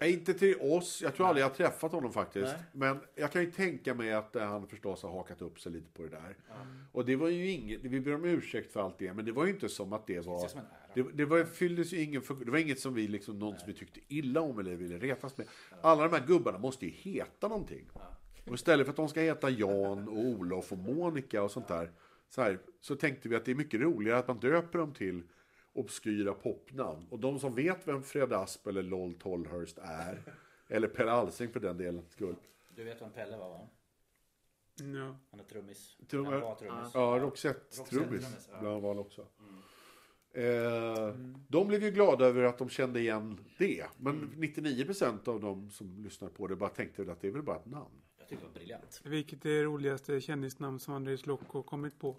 Nej, inte till oss. Jag tror aldrig jag har träffat honom faktiskt. Nej. Men jag kan ju tänka mig att eh, han förstås har hakat upp sig lite på det där. Och det var ju inget, vi ber om ursäkt för allt det, men det var ju inte som att det var... Det. Det, det var, fylldes ju ingen Det var inget som vi liksom, någon som vi tyckte illa om eller ville retas med. Alla de här gubbarna måste ju heta någonting. Och istället för att de ska heta Jan och Olof och Monica och sånt där. Så, här, så tänkte vi att det är mycket roligare att man döper dem till obskyra popnamn. Och de som vet vem Fred Asp eller Lol Tolhurst är, eller Per Alsing för den delen skull. du vet vem Pelle var va? Ja. Han är trummis. Trum- Han var trummis. Ja, Roxette-trummis ja. bland han också. Eh, De blev ju glada över att de kände igen det. Men 99% av de som lyssnar på det bara tänkte att det är väl bara ett namn. Tycker det var briljant. Vilket är det roligaste kändisnamn som Andres Lokko kommit på?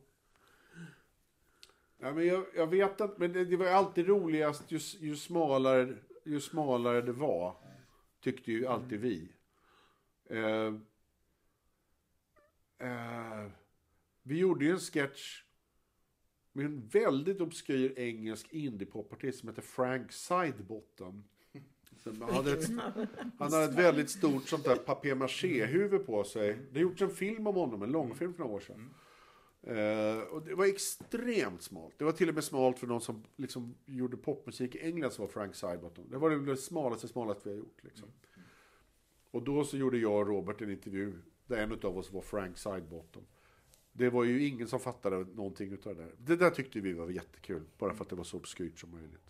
Ja, men jag, jag vet inte, men det, det var alltid roligast ju, ju, smalare, ju smalare det var. Tyckte ju alltid vi. Eh, eh, vi gjorde ju en sketch med en väldigt obskyr engelsk indiepopartist som heter Frank Sidebottom. Som hade ett, han hade ett väldigt stort sånt där papier-maché-huvud på sig. Det har gjorts en film om honom, en långfilm för några år sedan. Eh, och det var extremt smalt. Det var till och med smalt för någon som liksom gjorde popmusik i England som var Frank Sidebottom. Det var det, smalaste, smalaste vi har gjort. Liksom. Och då så gjorde jag och Robert en intervju där en av oss var Frank Sidebottom. Det var ju ingen som fattade någonting utav det där. Det där tyckte vi var jättekul, bara för att det var så obskyrt som möjligt.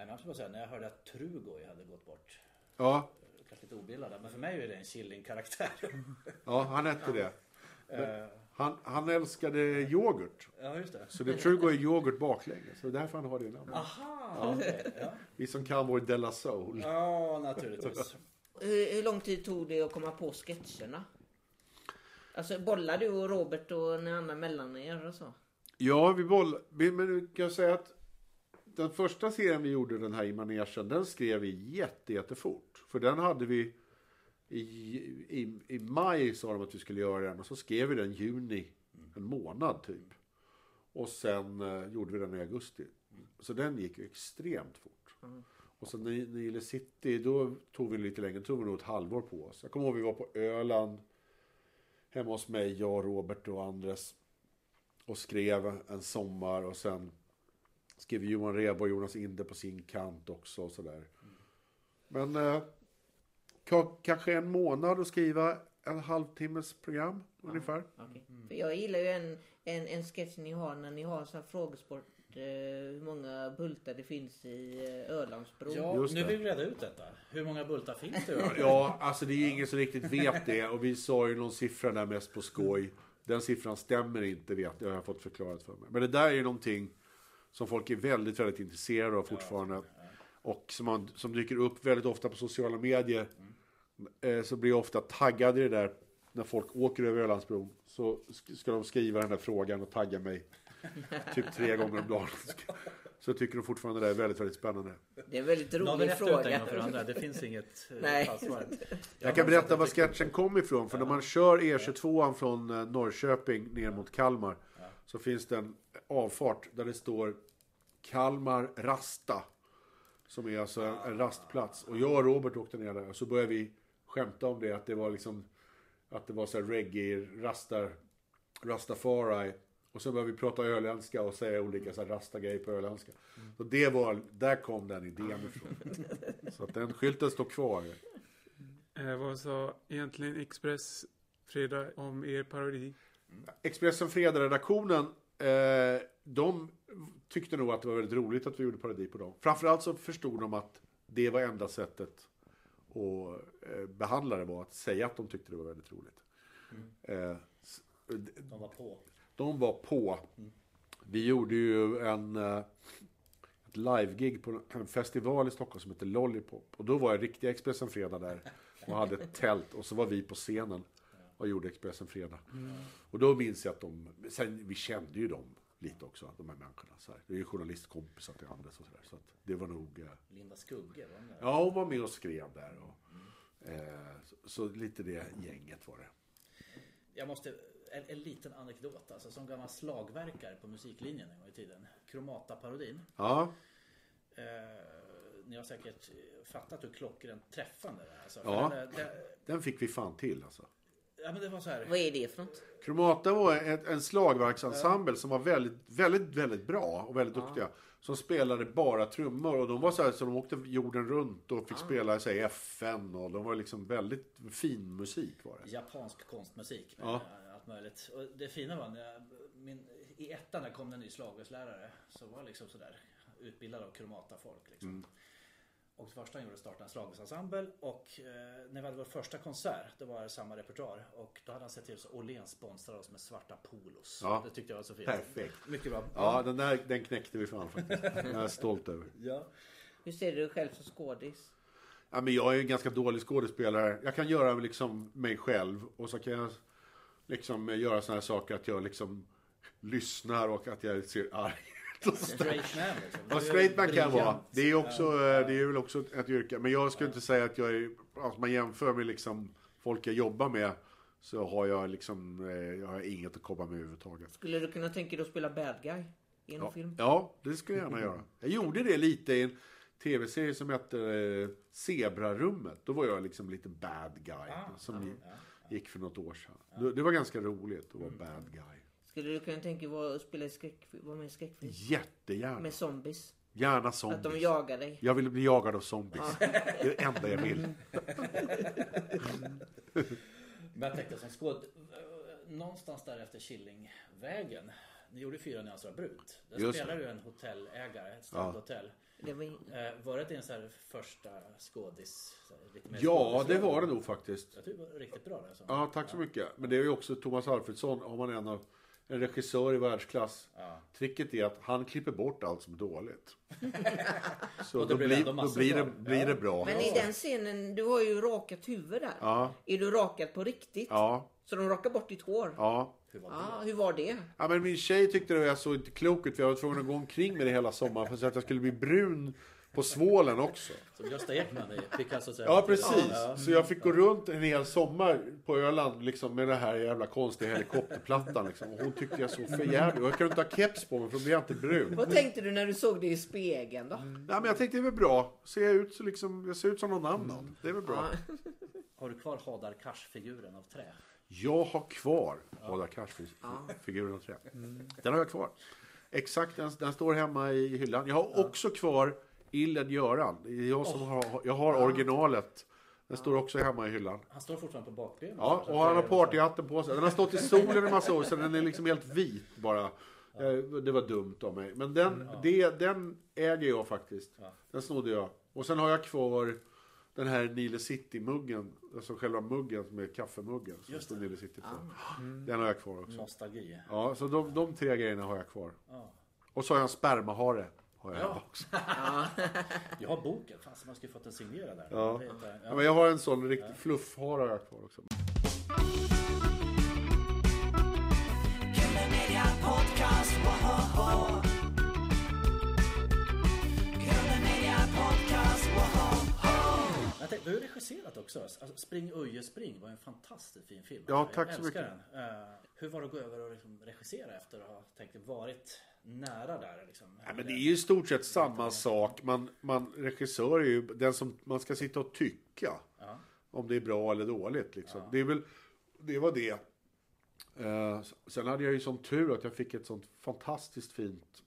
Jag måste bara säga, när jag hörde att Trugoy hade gått bort. Ja, Kanske lite obildad men för mig är det en Killing-karaktär. ja han hette det. Eh, Han, han älskade yoghurt. ja, just det. Så det tror jag är yoghurt baklänges. Så det är därför han har det namnet. Aha, okej. Ja. Vi som kan vår Della Soul. ja, naturligtvis. Hur, hur lång tid tog det att komma på sketcherna? Alltså bollar du och Robert och ni andra mellan er och så? Ja, vi boll... vi- Men kan säga att den första serien vi gjorde, den här i manegen, den skrev vi jätte, jättefort. För den hade vi i, i, i maj sa de att vi skulle göra den och så skrev vi den juni, en månad typ. Och sen eh, gjorde vi den i augusti. Så den gick ju extremt fort. Och sen i Nile City, då tog vi lite längre, tog vi nog ett halvår på oss. Jag kommer ihåg vi var på Öland, hemma hos mig, jag, Robert och Andres och skrev en sommar och sen skrev Johan Reba och Jonas Inde på sin kant också och sådär. Men eh, ka- kanske en månad att skriva en halvtimmes program ungefär. Okej. För jag gillar ju en, en, en sketch ni har när ni har så här frågesport. Eh, hur många bultar det finns i eh, Ölandsbron. Ja, Just nu det. vill vi reda ut detta. Hur många bultar finns det? Ja, alltså det är ingen som riktigt vet det och vi sa ju någon siffra där mest på skoj. Den siffran stämmer inte vet jag, det har jag fått förklarat för mig. Men det där är ju någonting som folk är väldigt, väldigt intresserade av fortfarande. Och som, man, som dyker upp väldigt ofta på sociala medier. Eh, så blir jag ofta taggad i det där när folk åker över Ölandsbron. Så sk- ska de skriva den där frågan och tagga mig. Typ tre gånger om dagen. Så jag tycker de fortfarande det är väldigt, väldigt spännande. Det är en väldigt rolig fråga. för andra. Det finns inget eh, Nej. svar. Jag kan berätta var sketchen kom ifrån. För när man kör E22 från eh, Norrköping ner mot Kalmar. Så finns det en avfart där det står Kalmar Rasta. Som är alltså en, en rastplats. Och jag och Robert åkte ner där. Och så började vi skämta om det. Att det var liksom Att det var så här reggae, rastar, rastafari. Och så började vi prata öländska och säga olika så här rasta-grejer på öländska. Så det var, där kom den idén ifrån. så att den skylten står kvar. Eh, vad sa egentligen Express Fredag om er parodi? Expressen Fredag-redaktionen, eh, de tyckte nog att det var väldigt roligt att vi gjorde parodi på dem. Framförallt så förstod de att det var enda sättet att eh, behandla det var att säga att de tyckte det var väldigt roligt. Eh, s- De var på. de var på. Vi gjorde ju en, eh, ett live-gig på en festival i Stockholm som heter Lollipop. Och då var jag riktiga Expressen Fredag där och hade ett tält. Och så var vi på scenen och gjorde Expressen Fredag. Och då minns jag att de, sen vi kände ju dem lite också, de här människorna. Så här. Det är ju journalistkompisar till Anders och sådär. Så att det var nog, eh, Linda Skugge, var hon där? ja hon var med och skrev där. Och, eh, så, så lite det gänget var det. Jag måste, en, en liten anekdot alltså. Som gammal slagverkare på musiklinjen en gång i tiden. Kromata-parodin. Ja, Eh, ni har säkert fattat hur klockrent träffande det är. Alltså. Ja. Det, det, den fick vi fan till alltså. Ja men det var så här. Vad är det för något? Kromata var ett, en slagverksensemble som var väldigt, väldigt, väldigt bra och väldigt duktiga. Som spelade bara trummor och de var så här så de åkte jorden runt och fick spela sig FN och de var liksom väldigt fin musik var det. Japansk konstmusik med Ja. allt möjligt. Och det fina var när jag, min, i ettan när kom det en ny slagverkslärare så var jag liksom sådär utbildad av kromata-folk. Liksom. Och det första han gjorde var att starta en slagverksensemble och eh, när vi hade vår första konsert då var det samma repertoar och då hade han sett till så Åhléns sponsrade oss med svarta polos. Ja. Det tyckte jag var så fint. Perfekt. Mycket bra. Ja, den där den knäckte vi fan faktiskt. Den är jag stolt över. Ja. Hur ser du dig själv som skådis? Ja, men jag är en ganska dålig skådespelare. Jag kan göra liksom mig själv och så kan jag liksom göra såna här saker att jag liksom lyssnar och att jag ser arg. Straight man liksom. Ja, straight man kan jag vara. Det är, också, eh, det är väl också ett yrke. Men jag skulle inte säga att jag är, alltså man jämför med liksom folk jag jobbar med. Så har jag liksom, eh, jag har inget att komma med överhuvudtaget. Skulle du kunna tänka dig att spela bad guy i en Ja, film? ja, det skulle jag gärna göra. Jag gjorde det lite i en tv-serie som hette eh, Zebrarummet. Då var jag liksom lite bad guy. Ah, som ja, ja. gick för något år sedan. Det, det var ganska roligt att vara bad guy. Skulle du kunna tänka dig att spela i skräckfilm, vara med i skräckfilm? Jättegärna. Med zombies? Gärna Att de zombies. jagar dig? Jag vill bli jagad av zombies. Det är det enda jag vill. Men jag tänkte som skåd... Någonstans där efter Killingvägen. Ni gjorde Fyra nyanser av brunt. Där Just spelar du en hotellägare, ett strandhotell. Det var... Eh, var det din så här första skådis? Så Ja, det var det nog faktiskt. Jag tycker det var riktigt bra det. Alltså. Ja, tack så mycket. Men det är ju också Thomas Alfredsson, om man är en, av, en regissör i världsklass. Ja. Tricket är att han klipper bort allt som är dåligt. Så Och då, det blir då blir, det, bra. blir det bra. Men i den scenen, du har ju rakat huvud där. Ja, Är du rakad på riktigt? ja, Så de rakar bort ditt hår? ja. Hur var det? Ja, hur var det? Ja, men min tjej tyckte det var så inte klokt ut för jag var tvungen att gå omkring med det hela sommaren för att jag skulle bli brun på svålen också. Som Gösta Ekman i Picasso Ja, precis. Ja. Så jag fick gå runt en hel sommar på Öland liksom, med den här jävla konstiga helikopterplattan. Liksom. Och hon tyckte jag såg för jävligt. Och jag kunde inte ha keps på mig för då blir jag inte brun. Vad tänkte du när du såg det i spegeln då? Nej, men jag tänkte det är väl bbra. Ser jag ut så liksom, jag ser ut som någon annan. Det är väl bra. Har du kvar Hadar Cars-figuren av trä? Jag har kvar Hadar Cars-figuren av trä. Den har jag kvar. Exakt, den, den står hemma i hyllan. Jag har också kvar Illed Göran. Det är Jag, som har, jag har originalet. Den står också hemma i hyllan. Han står fortfarande på bakbenen. Ja, och han har är- partyhatten på sig. Den har stått i solen en massa år så den är liksom helt vit bara. Eh, Det var dumt av mig. Men den, det, den äger jag faktiskt. Ja. Den snodde jag. Och sen har jag kvar den här Nile City-muggen. Alltså själva muggen med kaffemuggen. Som Just står det. Nile City på. Den har jag kvar också. Nostalgi. Ja, så de, de tre grejerna har jag kvar. Ja. Och så har jag en spermahare. Har jag Ja. också. Jag har boken. Fan, man skulle fått den signerad där. Ja. Ja, men jag har en sån riktig har jag kvar också. Du har regisserat också. Alltså, Spring Uje Spring var en fantastiskt fin film. Ja, tack jag så mycket. Den. Eh, hur var det att gå över och liksom regissera efter att ha tänkt varit nära där? Liksom? Ja, men det är ju i stort sett samma sak. Man, man, regissör är ju den som man ska sitta och tycka. Ja. Om det är bra eller dåligt. Liksom. Det är väl, det var det. Eh, sen hade jag ju sån tur att jag fick ett sånt fantastiskt fint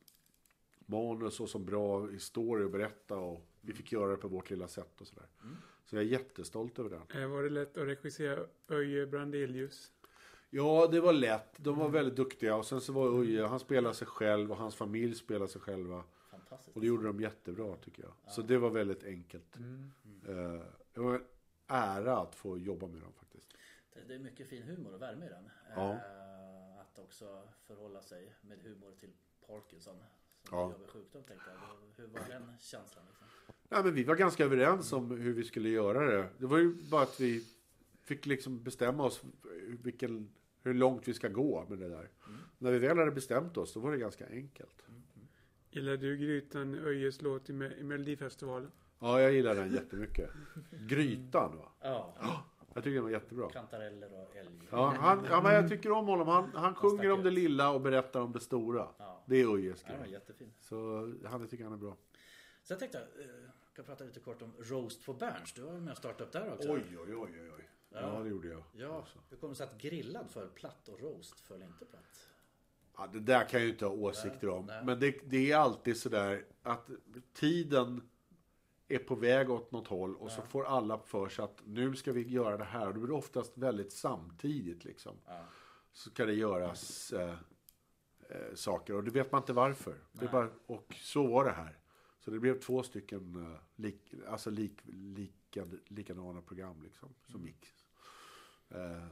manus och så bra historia att berätta och vi fick göra det på vårt lilla sätt och sådär. Så jag är jättestolt över det. Eh, Var det lätt att regissera Öje Brandelius? Ja, det var lätt. De var väldigt duktiga och sen så var Uje, han spelade sig själv och hans familj spelade sig själva. Fantastiskt. Och det gjorde de jättebra tycker jag. Så det var väldigt enkelt. Eh, det var en ära att få jobba med dem faktiskt. Det, är mycket fin humor och värme i den. Ja. Eh, att också förhålla sig med humor till Parkinson. Som Ja. ja. jobbig sjukdom tänkte jag. Hur var den känslan? Liksom? Nej, men vi var ganska överens om hur vi skulle göra det. Det var ju bara att vi fick liksom bestämma oss vilken, hur långt vi ska gå med det där. När vi väl hade bestämt oss, då var det ganska enkelt. Gillar du Grytan Öjes låt i, Me- i Melodifestivalen? Ja, jag gillar den jättemycket. Grytan, va? Ja. Jag tycker den var jättebra. Kantareller och älg. Ja, han, ja, men jag tycker om honom. Han, han sjunger om det lilla och berättar om det stora. Ja. Det är Ja, var grej. jättefin. Så han jag tycker han är bra. Tänkte jag, eh, kan prata lite kort om Roast for Berns. Du var väl med och startade upp där också? Oj, oj, oj, oj, oj. Ja, det gjorde jag. Ja, Alltså. hur kommer det sig att grillad för platt och roast föll inte platt? Ja, det där kan jag ju inte ha åsikter om. Nej. Men det, det är alltid sådär att tiden är på väg åt något håll och så får alla för sig att nu ska vi göra det här. Och då blir det oftast väldigt samtidigt liksom. Ja. Så ska det göras eh, eh, saker och det vet man inte varför. Det är bara, och så var det här. Så det blev två stycken eh, lik, alltså lik, lika, likadana program liksom, som gick. Eh,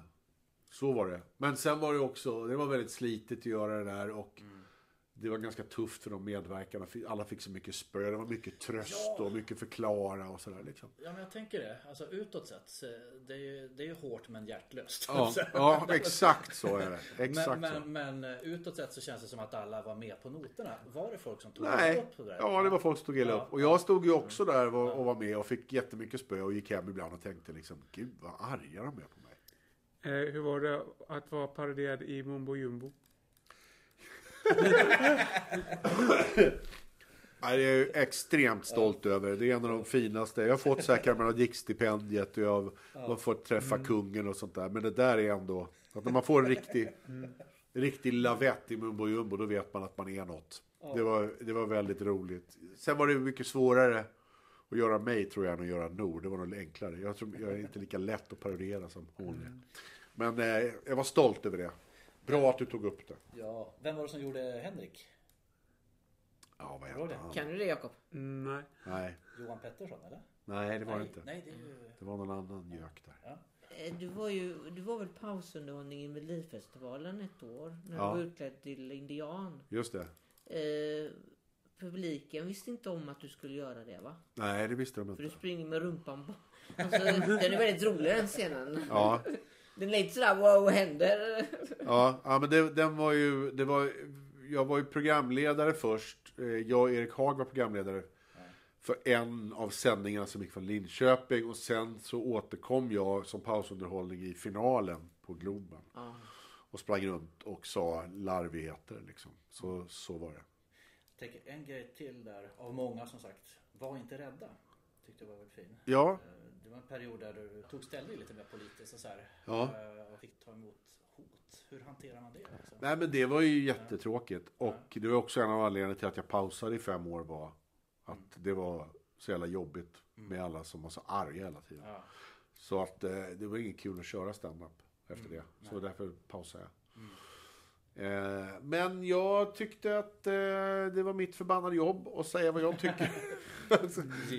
så var det. Men sen var det också, det var väldigt slitigt att göra det där och det var ganska tufft för de medverkarna. Alla fick så mycket spö, det var mycket tröst Ja. och mycket förklara och sådär liksom. Ja, men jag tänker det. Alltså utåt sett, det är ju, det är ju hårt men hjärtlöst. Ja, ja exakt så är det. Exakt men, så. men, men eh, utåt sett så känns det som att alla var med på noterna. Var det folk som tog Nej, upp på det? där? ja det var folk som stod illa Ja. upp. Och jag stod ju också där och, och var med och fick jättemycket spö och gick hem ibland och tänkte liksom, gud vad arga de är på. Eh, hur var det att vara paroderad i Mumbo Jumbo? Nej, det är jag extremt stolt över. Det är en av de finaste. Jag har fått säkert stipendiet och jag har fått träffa kungen och sånt där. Men det där är ändå, att när man får en riktig, riktig lavett i mumbo jumbo, då vet man att man är något. Det, var, det var väldigt roligt. Sen var det mycket svårare att göra mig tror jag än att göra Nord. Det var nog enklare. Jag, tror, jag är inte lika lätt att parodiera som hon är. Men eh, jag var stolt över det. Bra att du tog upp det. Ja, vem var det som gjorde Henrik? Ja, vad hette han? Kan du det Jakob? Mm, nej. Nej, Johan Pettersson eller? nej, det var det nej, inte. Nej, det är ju... Det var någon annan gök där. Eh, Du var ju du var väl pausunderhållning i Melodifestivalen ett år när Ja. du var utklädd till indian. Just det. Eh, publiken visste inte om att du skulle göra det va? Nej, det visste de För du inte. springer med rumpan på. Alltså, den är väldigt rolig den scenen. Ja, Den är lite sådär wow, vad händer? ja, ja men det, den var ju, det var, jag var ju programledare först. Eh, Jag och Erik Haag var programledare för en av sändningarna som gick från Linköping och sen så återkom jag som pausunderhållning i finalen på Globen Ja. och sprang runt och sa larvigheter liksom. Så, så var det. Jag tänker en grej till där, av många som sagt. Var inte rädda. Tyckte jag var väldigt fin. Ja, Eh, Det var en period där du tog ställning lite mer politiskt och så här. Ja. Eh, Och fick ta emot hot. Hur hanterar man det? Liksom? nej men det var ju jättetråkigt och det var också en av anledningarna till att jag pausade i fem år var att det var så jävla jobbigt med alla som var så arga hela tiden. Ja. Så att eh, det var inget kul att köra stand-up efter det. Så därför pausade jag. Eh, men jag tyckte att eh, det var mitt förbannade jobb att säga vad jag tycker.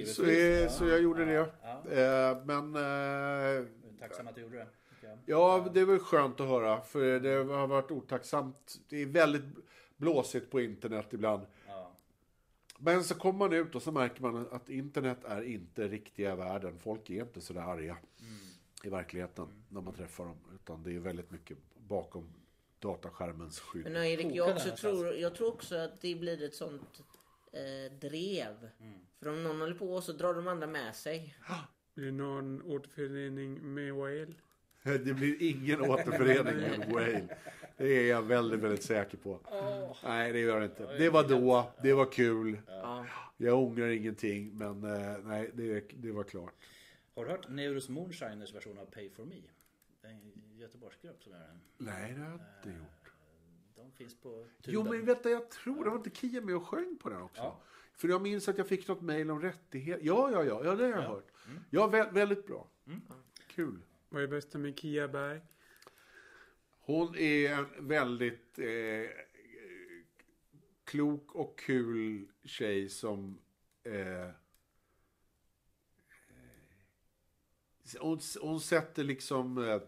Så, eh, ja. så jag gjorde det. Eh, men Jag Tacksam att du gjorde det. jag. ja, det var skönt att höra. För det har varit otacksamt. Det är väldigt blåsigt på internet ibland. Men så kommer man ut och så märker man att internet är inte riktiga världen. Folk är inte så där arga i verkligheten när man träffar dem. Utan det är väldigt mycket bakom dataskärmens skydd. Men Erik, jag, också tror, jag tror också att det blir ett sånt eh, drev. För om någon håller på så drar de andra med sig. Blir det någon återförening med Whale? Det blir ingen återförening med Wayne. Det är jag väldigt, väldigt säker på. Nej, det gör det inte. Det var då, det var kul. Ja. Jag ångrar ingenting, men eh, nej, det, det var klart. Har du hört Neurus Moonshiners version av Pay For Me? Göteborgsgrupp som gör den. Nej, det har jag inte Eh, gjort. De finns på Jo, men vänta, jag tror det var inte Kia med och sjöng på den också. Ja. För jag minns att jag fick något mejl om rättighet. Ja, ja, ja, ja, det har jag Ja. hört. Ja, vä- väldigt bra. Mm. Kul. Vad är bästa med Kia Berg? Hon är en väldigt eh, klok och kul tjej som... Eh, eh, hon, hon sätter liksom eh,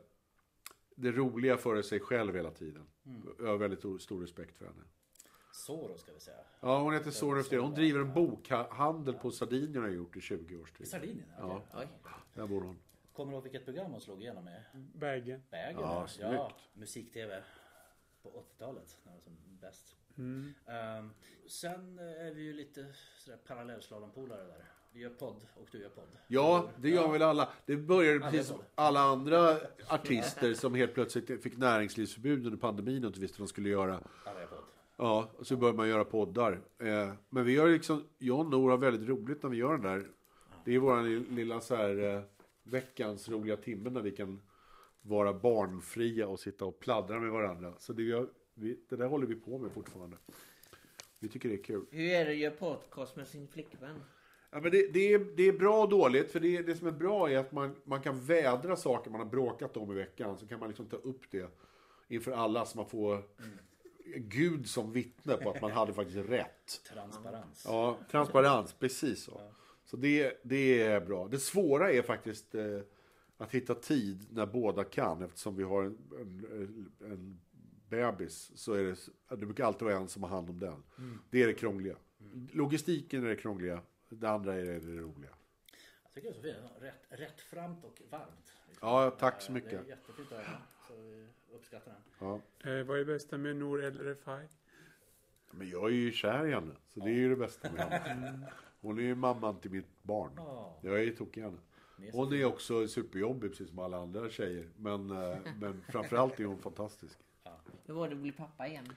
det roliga före sig själv hela tiden. Jag har väldigt stor- respekt för henne. Soro ska vi säga. Ja, hon heter Öfter. Hon driver en bokhandel på Sardinien har gjort i 20 års I tid. Sardinien? Ja. okej. Oj. Där bor hon. Kommer du ihåg vilket program hon slog igenom med? Vägen. Vägen? Ja, ja, musik-tv på 80-talet när det var som bäst. Mm. Ehm, sen är vi ju lite sådär parallellslalompolare där. Vi gör podd och du gör podd. Ja, det gör väl alla. Det började Alla precis som alla andra artister som helt plötsligt fick näringslivsförbud under pandemin och inte visste vad de skulle göra. Alla gör podd. Ja, och så började man göra poddar. Eh, Men vi gör liksom, jag och Nor har väldigt roligt när vi gör den där. Det är vår lilla så här eh, veckans roliga timme när vi kan vara barnfria och sitta och pladdra med varandra. Så det, gör, vi, det där håller vi på med fortfarande. Vi tycker det är kul. Hur är det att göra podcast med sin flickvän? Ja, men det, det, är, det är bra och dåligt. För det, det som är bra är att man, man kan vädra saker man har bråkat om i veckan. Så kan man liksom ta upp det inför alla så man får Gud som vittne på att man hade faktiskt rätt. Transparens. Ja, transparens, precis så. Så det, det är bra. Det svåra är faktiskt eh, att hitta tid när båda kan. Eftersom vi har en, en, en bebis så är det, det brukar alltid vara en som har hand om den. Det är det krångliga. Logistiken är det krångliga. Det andra är det roliga. Jag tycker det är så fint. Rätt, rättframt och varmt. Ja, tack så Eh, mycket. Det är jättefint att höra. Så vi uppskattar den. Ja. Eh, vad är bästa med Nour El Refai? Men jag är ju kär i henne. Så det är ju det bästa med henne. Hon är ju mamman till mitt barn. Ja, Jag är ju tokig i henne. Hon är också superjobbig precis som alla andra tjejer. Men, eh, men framförallt är hon fantastisk. Hur var det att bli pappa igen?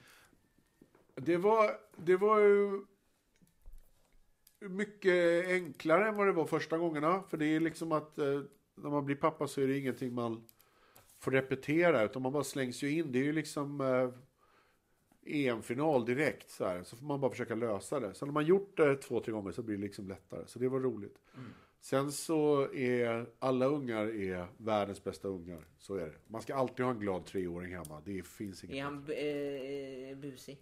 Det var, det var ju mycket enklare än vad det var första gångerna. För det är liksom att eh, när man blir pappa så är det ingenting man får repetera. Utan man bara slängs ju in. Det är ju liksom eh, EM-final direkt. Så, här. så får man bara försöka lösa det. Så när man gjort det två, tre gånger så blir det liksom lättare. Så det var roligt. Sen så är alla ungar är världens bästa ungar. Så är det. Man ska alltid ha en glad treåring hemma. Det finns inget Är han bu- eh, busig?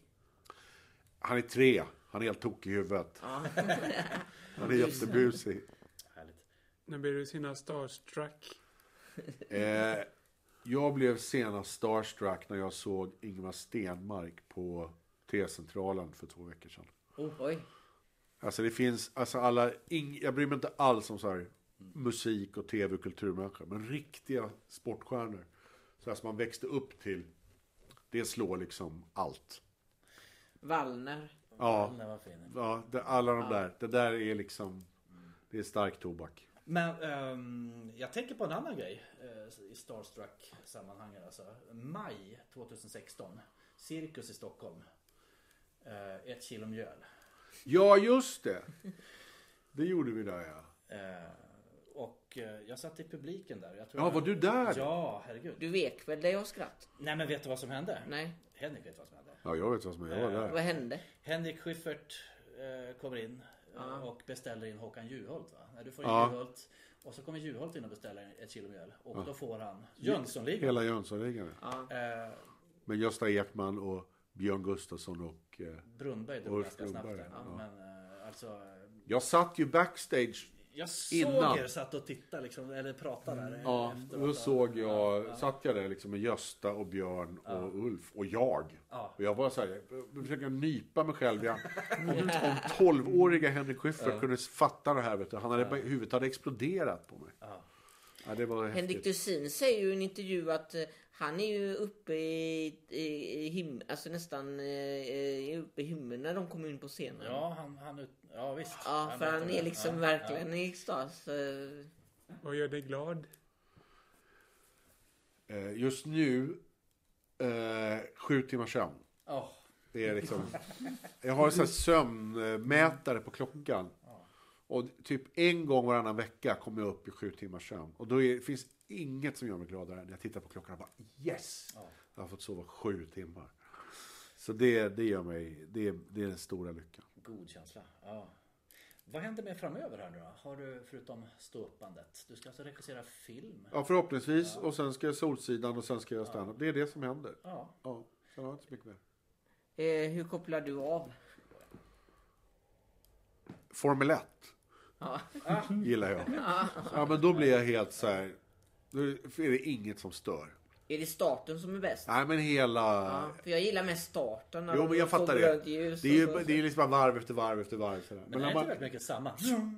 Han är tre. Han är helt tokig i huvudet. Han är jättebusig. När blev du senast starstruck? Eh, jag blev senast starstruck när jag såg Ingmar Stenmark på T-centralen för två veckor sedan. Oj. Alltså det finns, alltså alla, ing, jag bryr mig inte alls om så här musik och tv och kulturmänniskor. Men riktiga sportstjärnor. Så här som man växte upp till. Det slår liksom allt. Vallner. Ja, Den var fin. ja det, alla de där. Det där är liksom, det är stark tobak. Men ehm, jag tänker på en annan grej eh, i Starstruck sammanhanget. Alltså. Maj 2016. Cirkus i Stockholm. Eh, ett kilo mjöl. Ja, just det. Det gjorde vi där ja. Eh, och eh, jag satt i publiken där. Jag tror Ja, jag- var du där? Ja, herregud. Du vek väl dig av skratt? Nej men vet du vad som hände? Nej. Henrik vet vad som hände. Ja, jag vet vad som är. Jag var Vad där. hände? Henrik Schyffert eh, kommer in eh, Ja. och beställer in Håkan Juholt. Va? Du får Ja. Juholt. Och så kommer Juholt in och beställer ett kilo mjöl. Och då får han Jönssonligan. Hela Jönssonligan. Ja. Eh, Med Gösta Ekman och Björn Gustafsson och... Eh, Brunnberg drog ganska snabbt där. ja. Men eh, alltså. eh, jag satt ju backstage. Jag såg Innan. er satt och tittade liksom, eller pratade där. eh, Ja, då såg jag, Ja, ja. satt jag där liksom med Gösta och Björn och Ulf och jag. Ja. Och jag var så här, jag försöker nypa mig själv. Jag, om, om 12-åriga Henrik Schyffert kunde fatta det här, vet du. Han hade, huvudet hade exploderat på mig. Ja. Ja, det var Henrik. Dusin säger ju i en intervju att eh, han är ju uppe i, i, i him, alltså nästan eh, eh, uppe i himlen när de kommer in på scenen. Ja, han, han ut, ja visst. Ja, för vet han är liksom Ja, verkligen i extas. Vad gör dig glad? Eh, Just nu, eh, sju timmars sömn. Ja. Åh, Det är liksom, jag har en sån här sömnmätare på klockan. Och typ en gång varannan vecka kommer jag upp i sju timmars sömn. Och då är, finns inget som gör mig gladare när jag tittar på klockan och bara yes! Ja. Jag har fått sova sju timmar. Så det, det gör mig, det, det är den stora lyckan. God känsla. Ja. Vad händer med framöver här nu då? Har du förutom ståuppandet? Du ska alltså regissera film? Ja, förhoppningsvis. Och sen ska jag Solsidan och sen ska jag stand Det är det som händer. Ja. Ja, sen har jag inte så mycket mer. Eh, hur kopplar du av? Formel 1 Ja. gillar jag. Ja, men då blir jag helt så här. Då är det inget som stör. Är det starten som är bäst? Nej, men hela... Ja, för jag gillar mest starten. när Jo, men jag får fattar det. ljus Det är ju så- det är liksom bara varv efter varv efter varv. Sådär. Men Men är om inte man, väldigt mycket samma?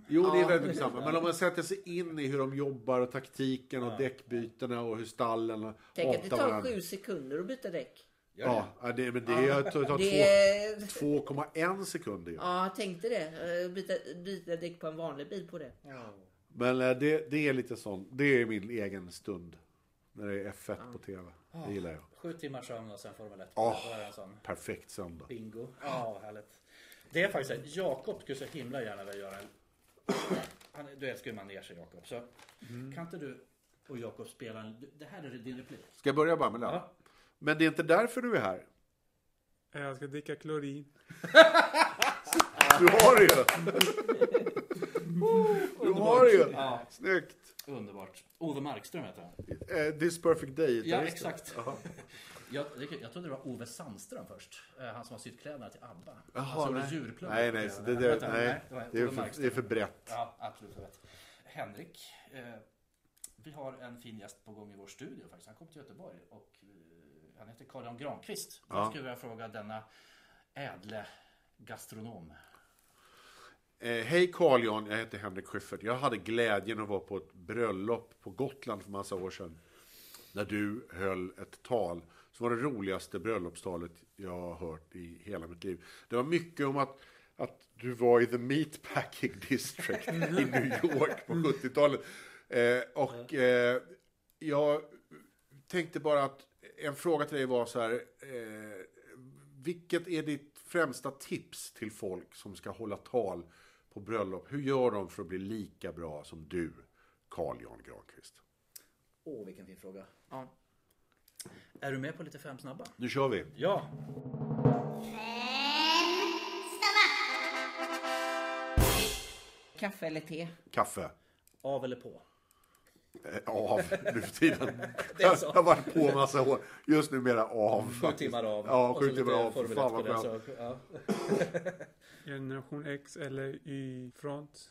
jo, det är Ja. väldigt mycket samma. Men om man sätter sig in i hur de jobbar och taktiken och däckbytena och hur stallen Tänk att det tar varandra. sju sekunder att byta däck. Ja, ja, det, men det tar, tar Det är... två- 2,1 sekunder. Ja, tänk dig det. Eh, Byta, byta däck på en vanlig bil på det. Men eh, det, det är lite sånt. Det är min egen stund. När det är F1 på TV. Det gillar jag. Sju timmars sömn och sen Formel 1. Åh. Då är det en sån Perfekt söndag. bingo. Ja, härligt. Det är faktiskt så. Jakob skulle så himla gärna vilja göra en... Han, du älskar ju manegen Jakob. Så kan inte du och Jakob spela en... Det här är din replik. Ska jag börja bara med den? Ja. Men det är inte därför du är här. Jag ska dricka klorin. Du har det ju! Du har det ju! Ja, Snyggt! underbart. Ove Markström heter han. Eh, This perfect day. Ja, exakt. Jag, jag trodde det var Ove Sandström först. Eh, Han som har sytt kläderna till ABBA. Jaha, han som nej. gjorde djurplugg. Nej, nej, så det, inte, nej, det var det, är Ove för, Markström. det är för brett. Ja, absolut för rätt. Henrik, eh, vi har en fin gäst på gång i vår studio faktiskt. Han kom till Göteborg och eh, han heter Carl-Jan Granqvist. Ja. Jag skulle vilja fråga denna ädle gastronom. Eh, Hej Carl Jan, jag heter Henrik Schyffert. Jag hade glädjen att vara på ett bröllop på Gotland för massa år sedan. När du höll ett tal som var det roligaste bröllopstalet jag har hört i hela mitt liv. Det var mycket om att, att du var i the meatpacking district i New York på 70-talet. Eh, och eh, jag tänkte bara att en fråga till dig var så här. Eh, vilket är ditt främsta tips till folk som ska hålla tal på bröllop? Hur gör de för att bli lika bra som du, Carl Jan Granqvist? Åh, vilken fin fråga. Ja. Är du med på lite fem snabba? Nu kör vi. Ja. Kaffe eller te? Kaffe. Av eller på? Eh, Av nu för tiden. Jag har varit på massa år. Just nu mera av. Sju timmar av. Ja, och sju timmar av. Fan 1 på vad skönt. så, ja. Generation X eller Y-front.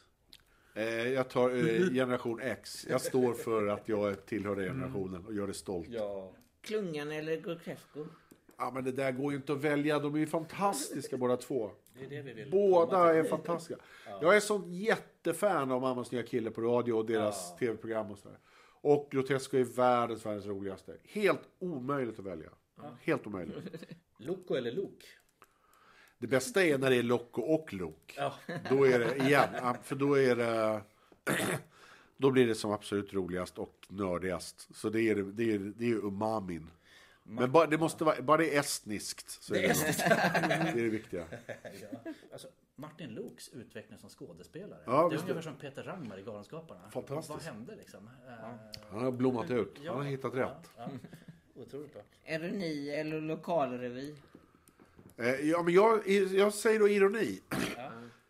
Eh, Jag tar eh, generation X. Jag står för att jag tillhör den generationen och gör det stolt. ja. Klungan eller Gurkresco? Ja, men det där går ju inte att välja. De är ju fantastiska båda två. Det är det vi vill. Båda är fantastiska. Jag är sånt jättefan av Mammas nya kille på radio och deras Ja. tv-program och sådär. Och Grotesco är världens, världens roligaste. Helt omöjligt att välja. Helt omöjligt. Loco eller Lok? Det bästa är när det är Loco och Lok. Ja. Då är det, igen, ja, för då är det... Då blir det som absolut roligast och nördigast. Så det är, det är, det är umamin. Men bara, det måste vara, bara det är estniskt. Så är det, det är det viktiga. ja. Alltså, Martin Loks utveckling som skådespelare. Ja, det är ungefär som Peter Rangmar i Galenskaparna. Fantastiskt. Vad hände liksom? Eh, Han har blommat ut. Han har hittat rätt. Ja, ja. Otroligt bra. Ironi eller lokalrevy? Eh, Ja, men jag, jag säger då ironi.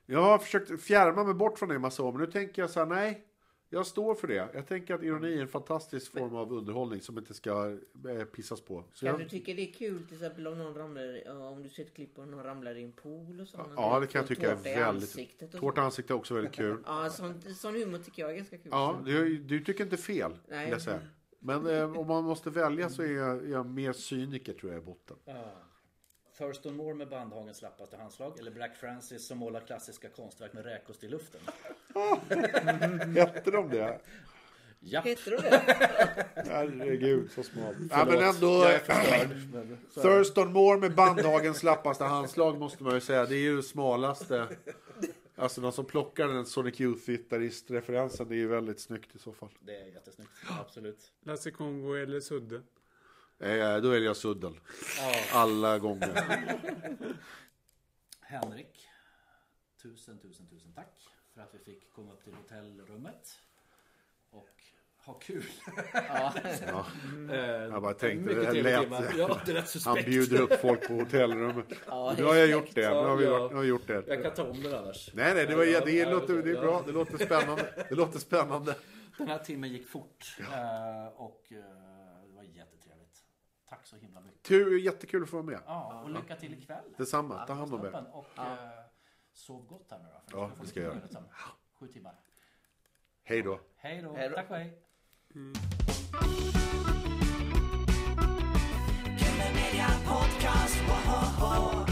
Jag har försökt fjärma mig bort från det en massa år, men nu tänker jag så här, nej. Jag står för det. Jag tänker att ironi är en fantastisk form av underhållning som inte ska eh, pissas på. Så Kan du jag, tycka det är kul till exempel om någon ramlar, ja, om du ser ett klipp och någon ramlar i en pool och sånt? ja, det kan jag tycka är tårta väldigt... ansiktet och Tårt sånt. ansikte är också väldigt kul. Ja, sån, sån humor tycker jag är ganska kul. Ja, du, du tycker inte fel, Nej. jag säga. Men eh, om man måste välja så är jag, jag mer cyniker tror jag i botten. Ja. Thurston Moore med Bandhagens slappaste handslag eller Black Francis som målar klassiska konstverk med räkost i luften? Hette de det? Ja, Heter du det? Herregud, så smalt. Ja, men ändå... förstörd. men. Thurston Moore med bandhagens slappaste handslag måste man ju säga. Det är ju det smalaste. Alltså de som plockar den Sonic Youth-gitarrist-referensen, det är ju väldigt snyggt i så fall. Det är jättesnyggt, absolut. Lasse Kongo eller Sudde. Eh, då väljer jag Suddel. Alla gånger. Henrik, tusen, tusen, tusen tack för att vi fick komma upp till hotellrummet och ha kul. Ja. Ja. Eh, Jag bara tänkte, mycket det trevliga lät-. Ja, det är rätt Han suspekt. bjuder upp folk på hotellrummet. Ja, Nu har jag gjort det. Nu har vi, Ja, varit- nu har jag gjort det. Jag kan ta om det annars. Nej, nej, det, var, Ja, det, låter, det är bra. Det låter spännande. Det låter spännande. Den här timmen gick fort eh, och eh så himla mycket. Kul, jättekul att få vara med. Ja, och lycka till ikväll. Detsamma, ta hand om er. Och eh, sov gott här nu då. För Ja, det ska jag göra liksom. det. Sju timmar. Hej då. Hej då. Hej då. Tack och hej. Kille Media Podcast, wohoho.